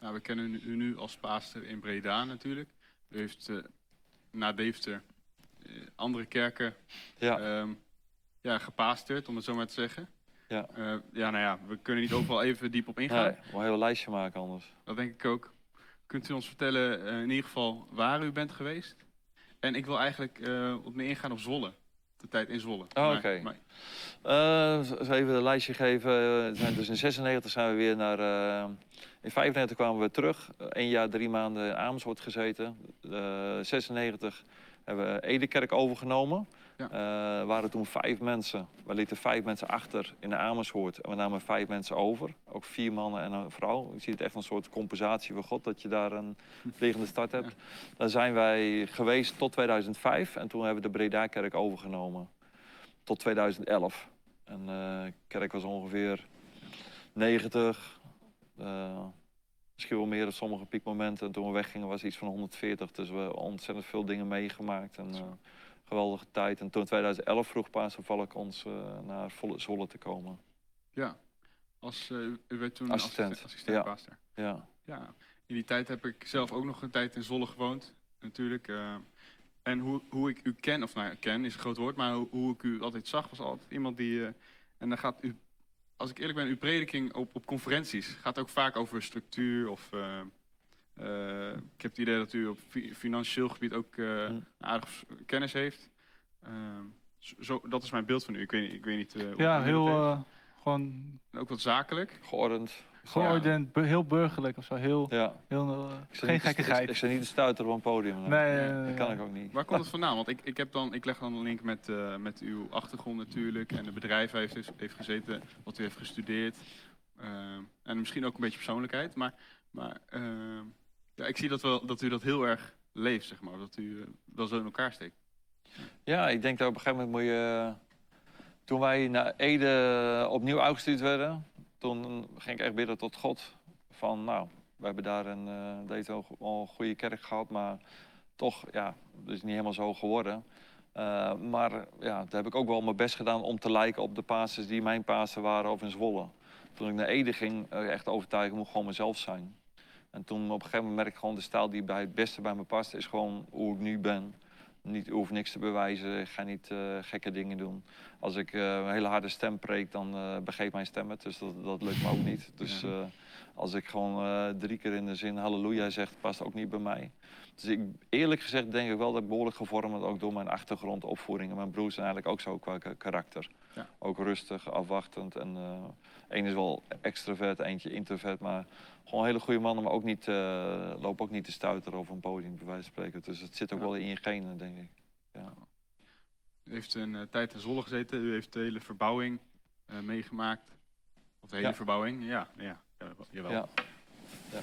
nou, we kennen u nu als paaster in Breda natuurlijk. U heeft uh, na Deventer uh, andere kerken ja. Um, ja, gepaasterd, om het zo maar te zeggen. Ja. Uh, ja, nou ja, we kunnen niet overal even diep op ingaan. Nee, we een heel lijstje maken anders. Dat denk ik ook. Kunt u ons vertellen in ieder geval waar u bent geweest? En ik wil eigenlijk wat meer ingaan op Zwolle. De tijd in Zwolle. Oh, oké. Okay. Uh, even een lijstje geven. Dus in 96 zijn we weer naar in 95 kwamen we terug. Eén jaar, drie maanden in Amersfoort gezeten. Uh, 96 hebben we Edekerk overgenomen. Ja. Uh, waren toen vijf mensen. We lieten vijf mensen achter in de Amersfoort. En we namen vijf mensen over. Ook vier mannen en een vrouw. Ik zie het echt een soort compensatie voor God dat je daar een vliegende start hebt. Ja. Daar zijn wij geweest tot 2005. En toen hebben we de Breda-kerk overgenomen. Tot 2011. En uh, de kerk was ongeveer 90, uh, misschien wel meer op sommige piekmomenten. En toen we weggingen was iets van 140. Dus we hebben ontzettend veel dingen meegemaakt. En, geweldige tijd. En toen in 2011 vroeg Paas ik ons uh, naar Zwolle te komen. Ja, als, u werd toen assistent, assistent, assistent ja. ja. ja. In die tijd heb ik zelf ook nog een tijd in Zwolle gewoond. Natuurlijk. en hoe, hoe ik u ken, of nou ken is een groot woord, maar hoe, hoe ik u altijd zag, was altijd iemand die... en dan gaat u als ik eerlijk ben, uw prediking op, op conferenties gaat ook vaak over structuur of... ik heb het idee dat u op financieel gebied ook uh, aardig kennis heeft. Ehm, zo, dat is mijn beeld van u. Ik weet, ik weet niet. Uh, ja, heel gewoon. Ook wat zakelijk. Geordend. Geordend, ja. heel burgerlijk of zo. Heel, ja. heel, uh, geen gekkigheid. Ik, ik, ik niet de stuiter op een podium. Nee, nee, dat kan ik ook niet. Waar komt het vandaan? Want ik, ik, heb dan, ik leg dan een link met, met uw achtergrond natuurlijk. En de bedrijf heeft, heeft gezeten, wat u heeft gestudeerd. Ehm, en misschien ook een beetje persoonlijkheid. Maar, maar ehm, ja, ik zie dat, wel, dat u dat heel erg leeft, zeg maar. Dat u wel zo in elkaar steekt. Ja, ik denk dat op een gegeven moment moet je... Toen wij naar Ede opnieuw uitgestuurd werden, toen ging ik echt bidden tot God. Van nou, we hebben daar een, uh, al een goede kerk gehad, maar toch, ja, het is niet helemaal zo geworden. Maar ja, daar heb ik ook wel mijn best gedaan om te lijken op de pastors die mijn pasen waren of in Zwolle. Toen ik naar Ede ging, echt overtuigen, moet gewoon mezelf zijn. En toen op een gegeven moment merk ik gewoon de stijl die bij het beste bij me past, is gewoon hoe ik nu ben niet, hoef niks te bewijzen. Ik ga niet uh, gekke dingen doen. Als ik uh, een hele harde stem preek, dan uh, begeeft mijn stem het. Dus dat, dat lukt me ook niet. Dus als ik gewoon drie keer in de zin halleluja zeg, past ook niet bij mij. Dus ik, eerlijk gezegd denk ik wel dat ik behoorlijk gevormd ook door mijn achtergrond, opvoeding. En mijn broers zijn eigenlijk ook zo qua karakter. Ja. Ook rustig, afwachtend. En één is wel extrovert, eentje introvert. Maar gewoon hele goede mannen, maar ook niet, uh, lopen ook niet te stuiteren over een podium, bij wijze van spreken. Dus het zit ook wel in je genen, denk ik. Ja. U heeft een uh, tijd in Zwolle gezeten, u heeft de hele verbouwing meegemaakt. Of de hele ja. verbouwing, ja, ja, ja jawel. Ja. ja.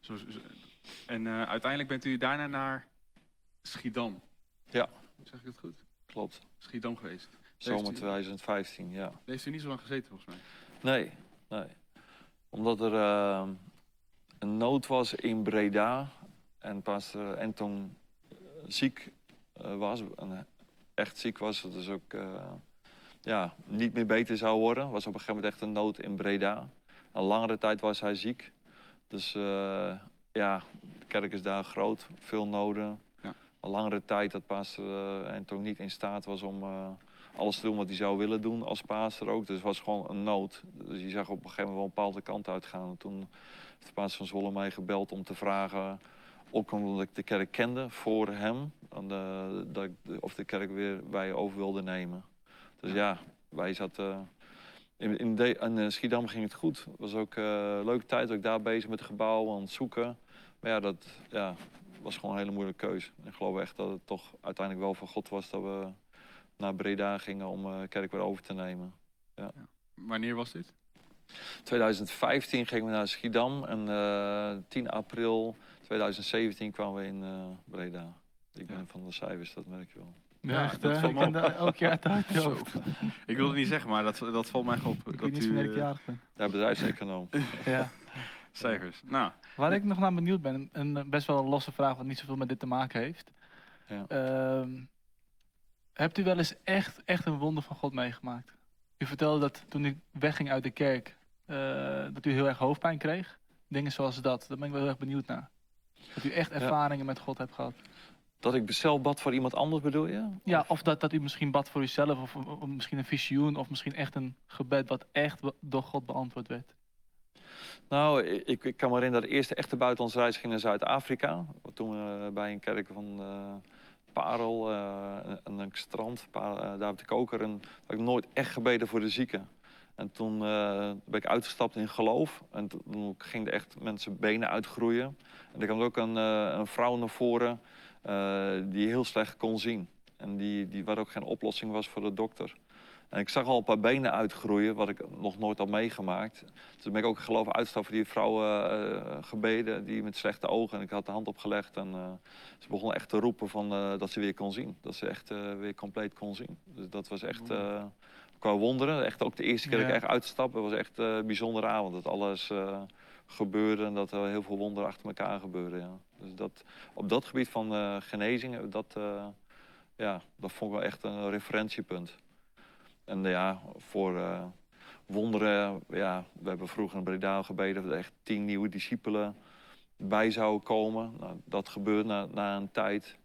Zo, zo, en uiteindelijk bent u daarna naar Schiedam. Ja. Zeg ik het goed? Klopt. Schiedam geweest. Zomer 2015, ja. Heeft u niet zo lang gezeten, volgens mij. Nee, nee. Omdat er een nood was in Breda. En pastor Anton uh, ziek uh, was, en echt ziek was, dus ook uh, ja, niet meer beter zou worden. Was op een gegeven moment echt een nood in Breda. Een langere tijd was hij ziek. Dus ja, de kerk is daar groot, veel noden. Ja. Een langere tijd dat pastor Anton niet in staat was om alles te doen wat hij zou willen doen als pastor ook. Dus het was gewoon een nood. Dus je zag op een gegeven moment wel een bepaalde kant uitgaan. En toen de paas van Zwolle mij gebeld om te vragen... ook omdat ik de kerk kende voor hem... De, dat ik of de kerk weer bij over wilde nemen. Dus ja, wij zaten... In, in, in uh, Schiedam ging het goed. Het was ook een leuke tijd, ook daar bezig met het gebouw, aan het zoeken. Maar ja, dat ja, was gewoon een hele moeilijke keuze. Ik geloof echt dat het toch uiteindelijk wel van God was dat we naar Breda gingen om uh, kerk weer over te nemen. Ja. Ja. Wanneer was dit? 2015 gingen we naar Schiedam en uh, eh, 10 april 2017 kwamen we in uh, Breda. Ik ben van de cijfers, dat merk je wel. Ja, echt, dat valt me elk jaar uit Ik wilde niet zeggen, maar dat, dat valt mij op. Ik dat weet niet wanneer ik jarig ben. Ja, bedrijfseconoom. ja. Cijfers. Nou. Waar ik nog naar benieuwd ben, een best wel een losse vraag wat niet zoveel met dit te maken heeft. Ja. Uh, hebt u wel eens echt, echt een wonder van God meegemaakt? U vertelde dat toen u wegging uit de kerk, uh, dat u heel erg hoofdpijn kreeg. Dingen zoals dat. Daar ben ik wel heel erg benieuwd naar. Dat u echt ervaringen met God hebt gehad. Dat ik zelf bad voor iemand anders bedoel je? Ja, of dat, dat u misschien bad voor uzelf, of, of, misschien een visioen, of misschien echt een gebed wat echt door God beantwoord werd. Nou, ik, ik kan me herinneren dat de eerste echte buitenlandse reis ging naar Zuid-Afrika. Toen we bij een kerk van uh, Parel, uh, een, een strand, daar op de koker. En dat ik nooit echt gebeden voor de zieken. En toen uh, ben ik uitgestapt in geloof. En toen ging er echt mensen benen uitgroeien. En er kwam ook een, een vrouw naar voren die heel slecht kon zien. En die, die, waar ook geen oplossing was voor de dokter. En ik zag al een paar benen uitgroeien, wat ik nog nooit had meegemaakt. Toen ben ik ook geloof uitgestapt voor die vrouw gebeden, die met slechte ogen. En ik had de hand opgelegd en ze begon echt te roepen van, dat ze weer kon zien. Dat ze echt weer compleet kon zien. Dus dat was echt qua wonderen. Echt ook de eerste keer dat ik echt uitstapte, was echt een bijzondere avond. Dat alles gebeurde en dat er heel veel wonderen achter elkaar gebeurden. Ja. Dus dat, op dat gebied van genezingen, dat, ja, dat vond ik wel echt een referentiepunt. En ja, voor wonderen, ja, we hebben vroeger in Breda gebeden dat er echt tien nieuwe discipelen bij zouden komen. Nou, dat gebeurde na, na een tijd.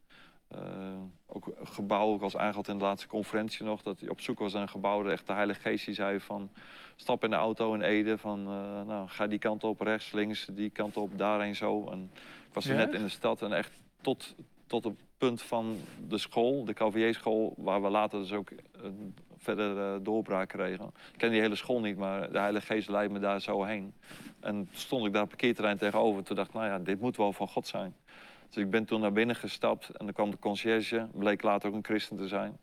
ook een gebouw, ik was eigenlijk in de laatste conferentie nog, dat hij op zoek was naar een gebouw. Echt de Heilige Geest die zei van, stap in de auto in Ede, van nou, ga die kant op, rechts, links, die kant op, daarheen zo. En ik was er net in de stad en echt tot, tot het punt van de school, de KVJ-school, waar we later dus ook verder uh, doorbraak kregen. Ik ken die hele school niet, maar de Heilige Geest leidde me daar zo heen. En stond ik daar parkeerterrein tegenover. Toen dacht ik, nou ja, dit moet wel van God zijn. Dus ik ben toen naar binnen gestapt en dan kwam de conciërge, bleek later ook een christen te zijn.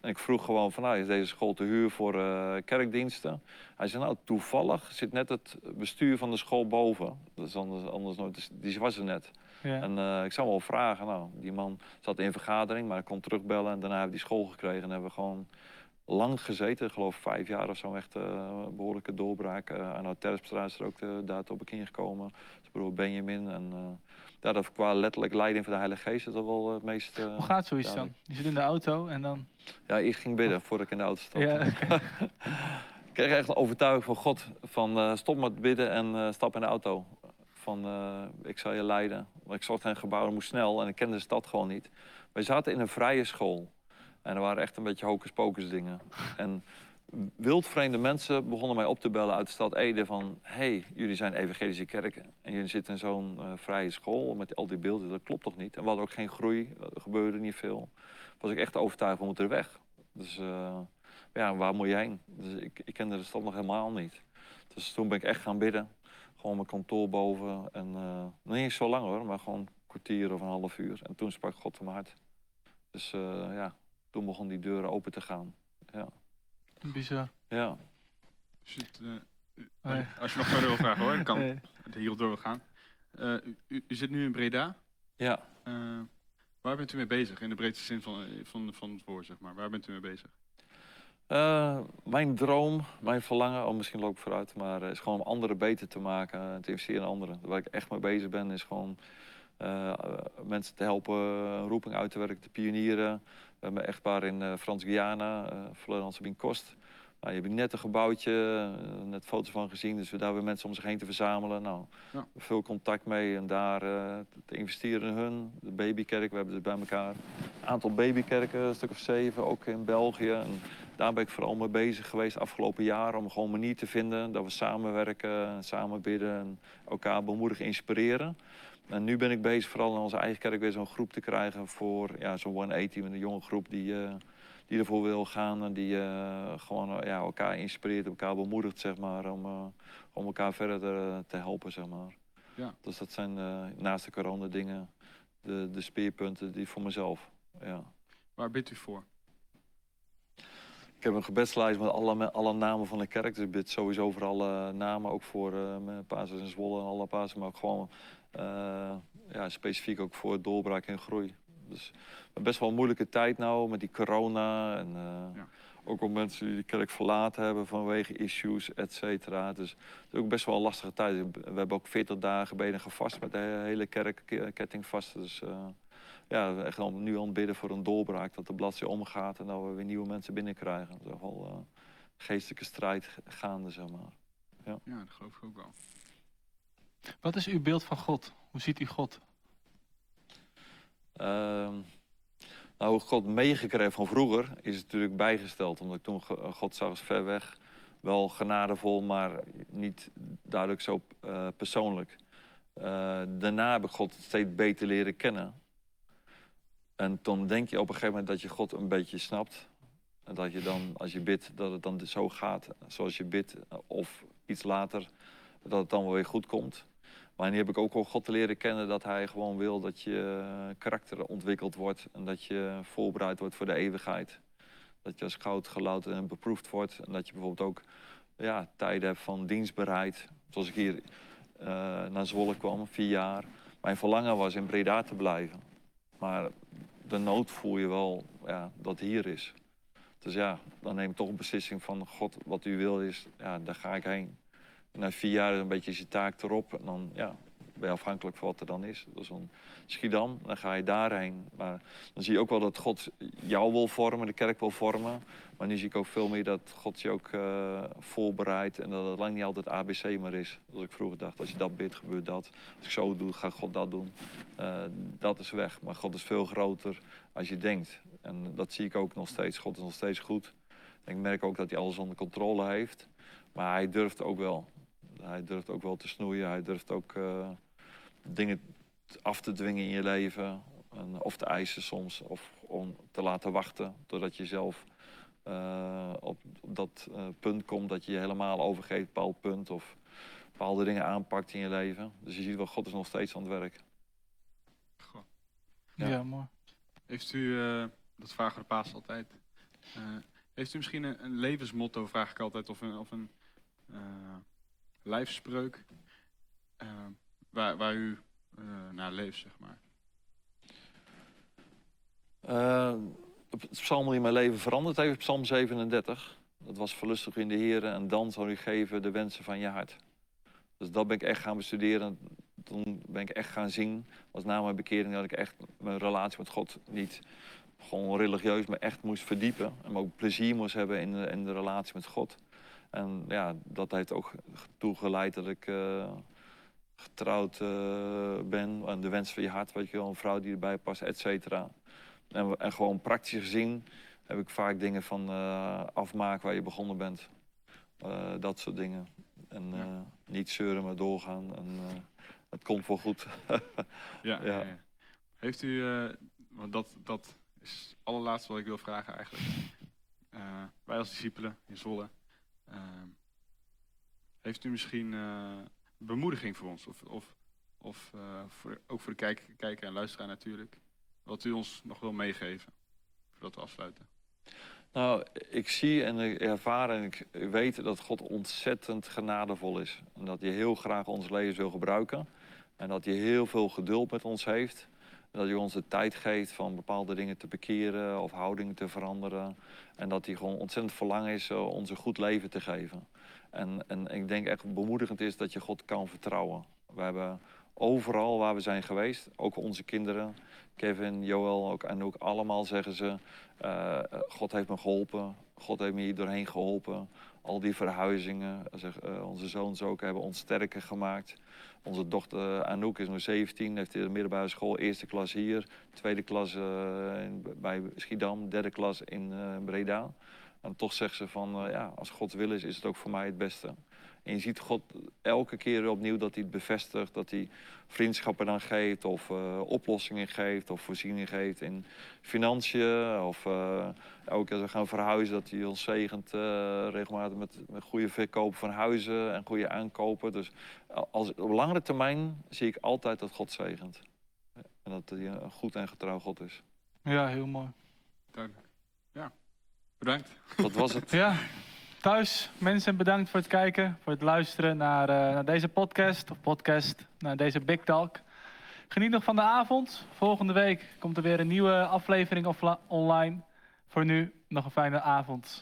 En ik vroeg gewoon van, nou, is deze school te huur voor uh, kerkdiensten? Hij zei, nou, toevallig zit net het bestuur van de school boven. Dat is anders, anders nooit, die was er net. Ja. En uh, ik zou wel vragen, nou, die man zat in vergadering, maar ik kon terugbellen. En daarna hebben we die school gekregen en hebben we gewoon lang gezeten. Ik geloof vijf jaar of zo, echt uh, behoorlijke doorbraak. Uh, aan Terpstraat is er ook uh, daar op bekend gekomen. Zijn broer Benjamin. En ja, dat qua letterlijk leiding van de Heilige Geest is dat wel het meest... Hoe gaat zoiets dan? Je zit in de auto en dan... Ja, ik ging bidden voordat ik in de auto stapte. Ja, ik kreeg echt een overtuiging van God. Van stop met bidden en stap in de auto. Van ik zal je leiden. Want ik zocht gebouw, moest snel en ik kende de stad gewoon niet. Wij zaten in een vrije school. En er waren echt een beetje hocus pocus dingen. En wildvreemde mensen begonnen mij op te bellen uit de stad Ede van... hey, jullie zijn evangelische kerken en jullie zitten in zo'n uh, vrije school met al die beelden. Dat klopt toch niet? En we hadden ook geen groei, er gebeurde niet veel. Was ik echt overtuigd, we moeten er weg. Dus uh, ja, waar moet je heen? Dus ik, ik kende de stad nog helemaal niet. Dus toen ben ik echt gaan bidden. Gewoon mijn kantoor boven. En uh, niet eens zo lang hoor, maar gewoon een kwartier of een half uur. En toen sprak God in mijn hart. Dus ja, toen begon die deuren open te gaan. Ja. Bizar. Ja. uh, Als je nog verder wil vragen hoor, dan kan nee. hierdoor gaan. Uh, u, u, zit nu in Breda. Ja. Uh, waar bent u mee bezig? In de breedste zin van, van, van het woord, zeg maar. Waar bent u mee bezig? Mijn droom, mijn verlangen, oh, misschien loop ik vooruit, maar is gewoon om anderen beter te maken, te investeren in anderen. Waar ik echt mee bezig ben, is gewoon mensen te helpen, een roeping uit te werken, te pionieren, we hebben een echtpaar in Frans-Guyana, uh, Florence Sabine Kost. Nou, je hebt net een gebouwtje, net foto's van gezien, dus we daar weer mensen om zich heen te verzamelen. Nou, ja. veel contact mee en daar te investeren in hun. De babykerk, we hebben dus bij elkaar een aantal babykerken, een stuk of zeven, ook in België. En daar ben ik vooral mee bezig geweest de afgelopen jaren om gewoon een manier te vinden dat we samenwerken, samen bidden en elkaar bemoedigen, inspireren. En nu ben ik bezig vooral in onze eigen kerk weer zo'n groep te krijgen voor ja, zo'n 180, een jonge groep die, uh, die ervoor wil gaan en die uh, gewoon uh, ja, elkaar inspireert, elkaar bemoedigt, zeg maar, om, om elkaar verder te, te, helpen, zeg maar. Ja. Dus dat zijn naast de corona dingen de, de speerpunten die voor mezelf. Ja. Waar bidt u voor? Ik heb een gebedslijst met alle, alle namen van de kerk. Dus ik bid sowieso voor alle namen, ook voor uh, mijn Pazers in Zwolle en alle Pazers, maar ook gewoon uh, ja, specifiek ook voor doorbraak en groei. Dus best wel een moeilijke tijd nou met die corona. En uh, ja. ook om mensen die de kerk verlaten hebben vanwege issues, et cetera. Dus het is ook best wel een lastige tijd. We hebben ook 40 dagen benen gevast met de hele kerkketting vast. Dus uh, ja, echt al, nu aan bidden voor een doorbraak. Dat de bladzijde omgaat en dat we weer nieuwe mensen binnenkrijgen. Dat is wel geestelijke strijd gaande, zeg maar. Ja. ja, dat geloof ik ook wel. Wat is uw beeld van God? Hoe ziet u God? Uh, nou, hoe God meegekregen van vroeger is natuurlijk bijgesteld. Omdat ik toen God zag als ver weg. Wel genadevol, maar niet duidelijk zo uh, persoonlijk. Uh, daarna heb ik God steeds beter leren kennen. En dan denk je op een gegeven moment dat je God een beetje snapt. En dat je dan, als je bidt, dat het dan zo gaat zoals je bidt. Of iets later, dat het dan wel weer goed komt. Maar nu heb ik ook al God te leren kennen dat hij gewoon wil dat je eh, karakter ontwikkeld wordt. En dat je voorbereid wordt voor de eeuwigheid. Dat je als goud gelouterd en beproefd wordt. En dat je bijvoorbeeld ook ja, tijden hebt van dienstbereid. Zoals ik hier uh, naar Zwolle kwam, vier jaar. Mijn verlangen was in Breda te blijven. Maar de nood voel je wel ja, dat hier is. Dus ja, dan neem ik toch een beslissing van God, wat u wil is, ja, daar ga ik heen na vier jaar een beetje je taak erop. En dan ja, je afhankelijk van wat er dan is. Dat is een Schiedam, dan ga je daarheen. Maar dan zie je ook wel dat God jou wil vormen, de kerk wil vormen. Maar nu zie ik ook veel meer dat God je ook uh, voorbereidt en dat het lang niet altijd ABC maar is. Zoals ik vroeger dacht, als je dat bidt, gebeurt dat. Als ik zo doe, gaat God dat doen. Uh, dat is weg. Maar God is veel groter als je denkt. En dat zie ik ook nog steeds. God is nog steeds goed. Ik merk ook dat hij alles onder controle heeft. Maar hij durft ook wel. Hij durft ook wel te snoeien. Hij durft ook uh, dingen af te dwingen in je leven. En, of te eisen soms. Of om te laten wachten totdat je zelf uh, op, op, dat uh, punt komt dat je je helemaal overgeeft, een bepaald punt. Of bepaalde dingen aanpakt in je leven. Dus je ziet wel, God is nog steeds aan het werk. Goh. Ja. ja, mooi. Heeft u, uh, dat vragen de paas altijd, heeft u misschien een, een, levensmotto, vraag ik altijd, of een, of een lijfspreuk waar, u naar leeft, zeg maar? het psalm die mijn leven veranderd heeft, psalm 37. Dat was verlustig in de Heer en dan zal u geven de wensen van je hart. Dus dat ben ik echt gaan bestuderen. Toen ben ik echt gaan zien. was na mijn bekering dat ik echt mijn relatie met God niet gewoon religieus, maar echt moest verdiepen. En ook plezier moest hebben in de, in de relatie met God. En ja, dat heeft ook toegeleid dat ik uh, getrouwd uh, ben. En de wens van je hart, wat je wel, een vrouw die erbij past, et cetera. En, en, gewoon praktisch gezien heb ik vaak dingen van uh, afmaken waar je begonnen bent. Uh, dat soort dingen. En niet zeuren, maar doorgaan. En het komt wel goed. ja, ja. ja, Heeft u, want dat, dat is het allerlaatste wat ik wil vragen eigenlijk. wij als discipelen in Zwolle. heeft u misschien bemoediging voor ons? Of, of, of voor, ook voor de kijker, kijker en luisteraar natuurlijk? wat u ons nog wil meegeven, voordat we afsluiten? Nou, ik zie en ik ervaar en ik weet dat God ontzettend genadevol is. En dat hij heel graag ons leven wil gebruiken. En dat hij heel veel geduld met ons heeft. En dat hij ons de tijd geeft van bepaalde dingen te bekeren of houdingen te veranderen. En dat hij gewoon ontzettend verlangen is uh, ons een goed leven te geven. En, en ik denk echt bemoedigend is dat je God kan vertrouwen. We hebben overal waar we zijn geweest, ook onze kinderen, Kevin, Joel ook, en ook allemaal zeggen ze, uh, God heeft me geholpen, God heeft me hier doorheen geholpen. Al die verhuizingen, zeg, uh, onze zoons ook, hebben ons sterker gemaakt. Onze dochter Anouk is nu 17, heeft in de middelbare school eerste klas hier, tweede klas bij Schiedam, derde klas in Breda. En toch zegt ze van, ja, als God wil is, is het ook voor mij het beste. En je ziet God elke keer opnieuw dat hij het bevestigt, dat hij vriendschappen dan geeft, of uh, oplossingen geeft, of voorzieningen geeft in financiën. Of uh, elke keer als we gaan verhuizen, dat hij ons zegent uh, regelmatig met, met goede verkoop van huizen en goede aankopen. Dus als, op langere termijn zie ik altijd dat God zegent. En dat hij een goed en getrouw God is. Ja, heel mooi. Duidelijk. Bedankt. Dat was het. ja. Thuis, mensen, bedankt voor het kijken, voor het luisteren naar, uh, naar deze podcast, of podcast, naar deze Big Talk. Geniet nog van de avond. Volgende week komt er weer een nieuwe aflevering online. Voor nu nog een fijne avond.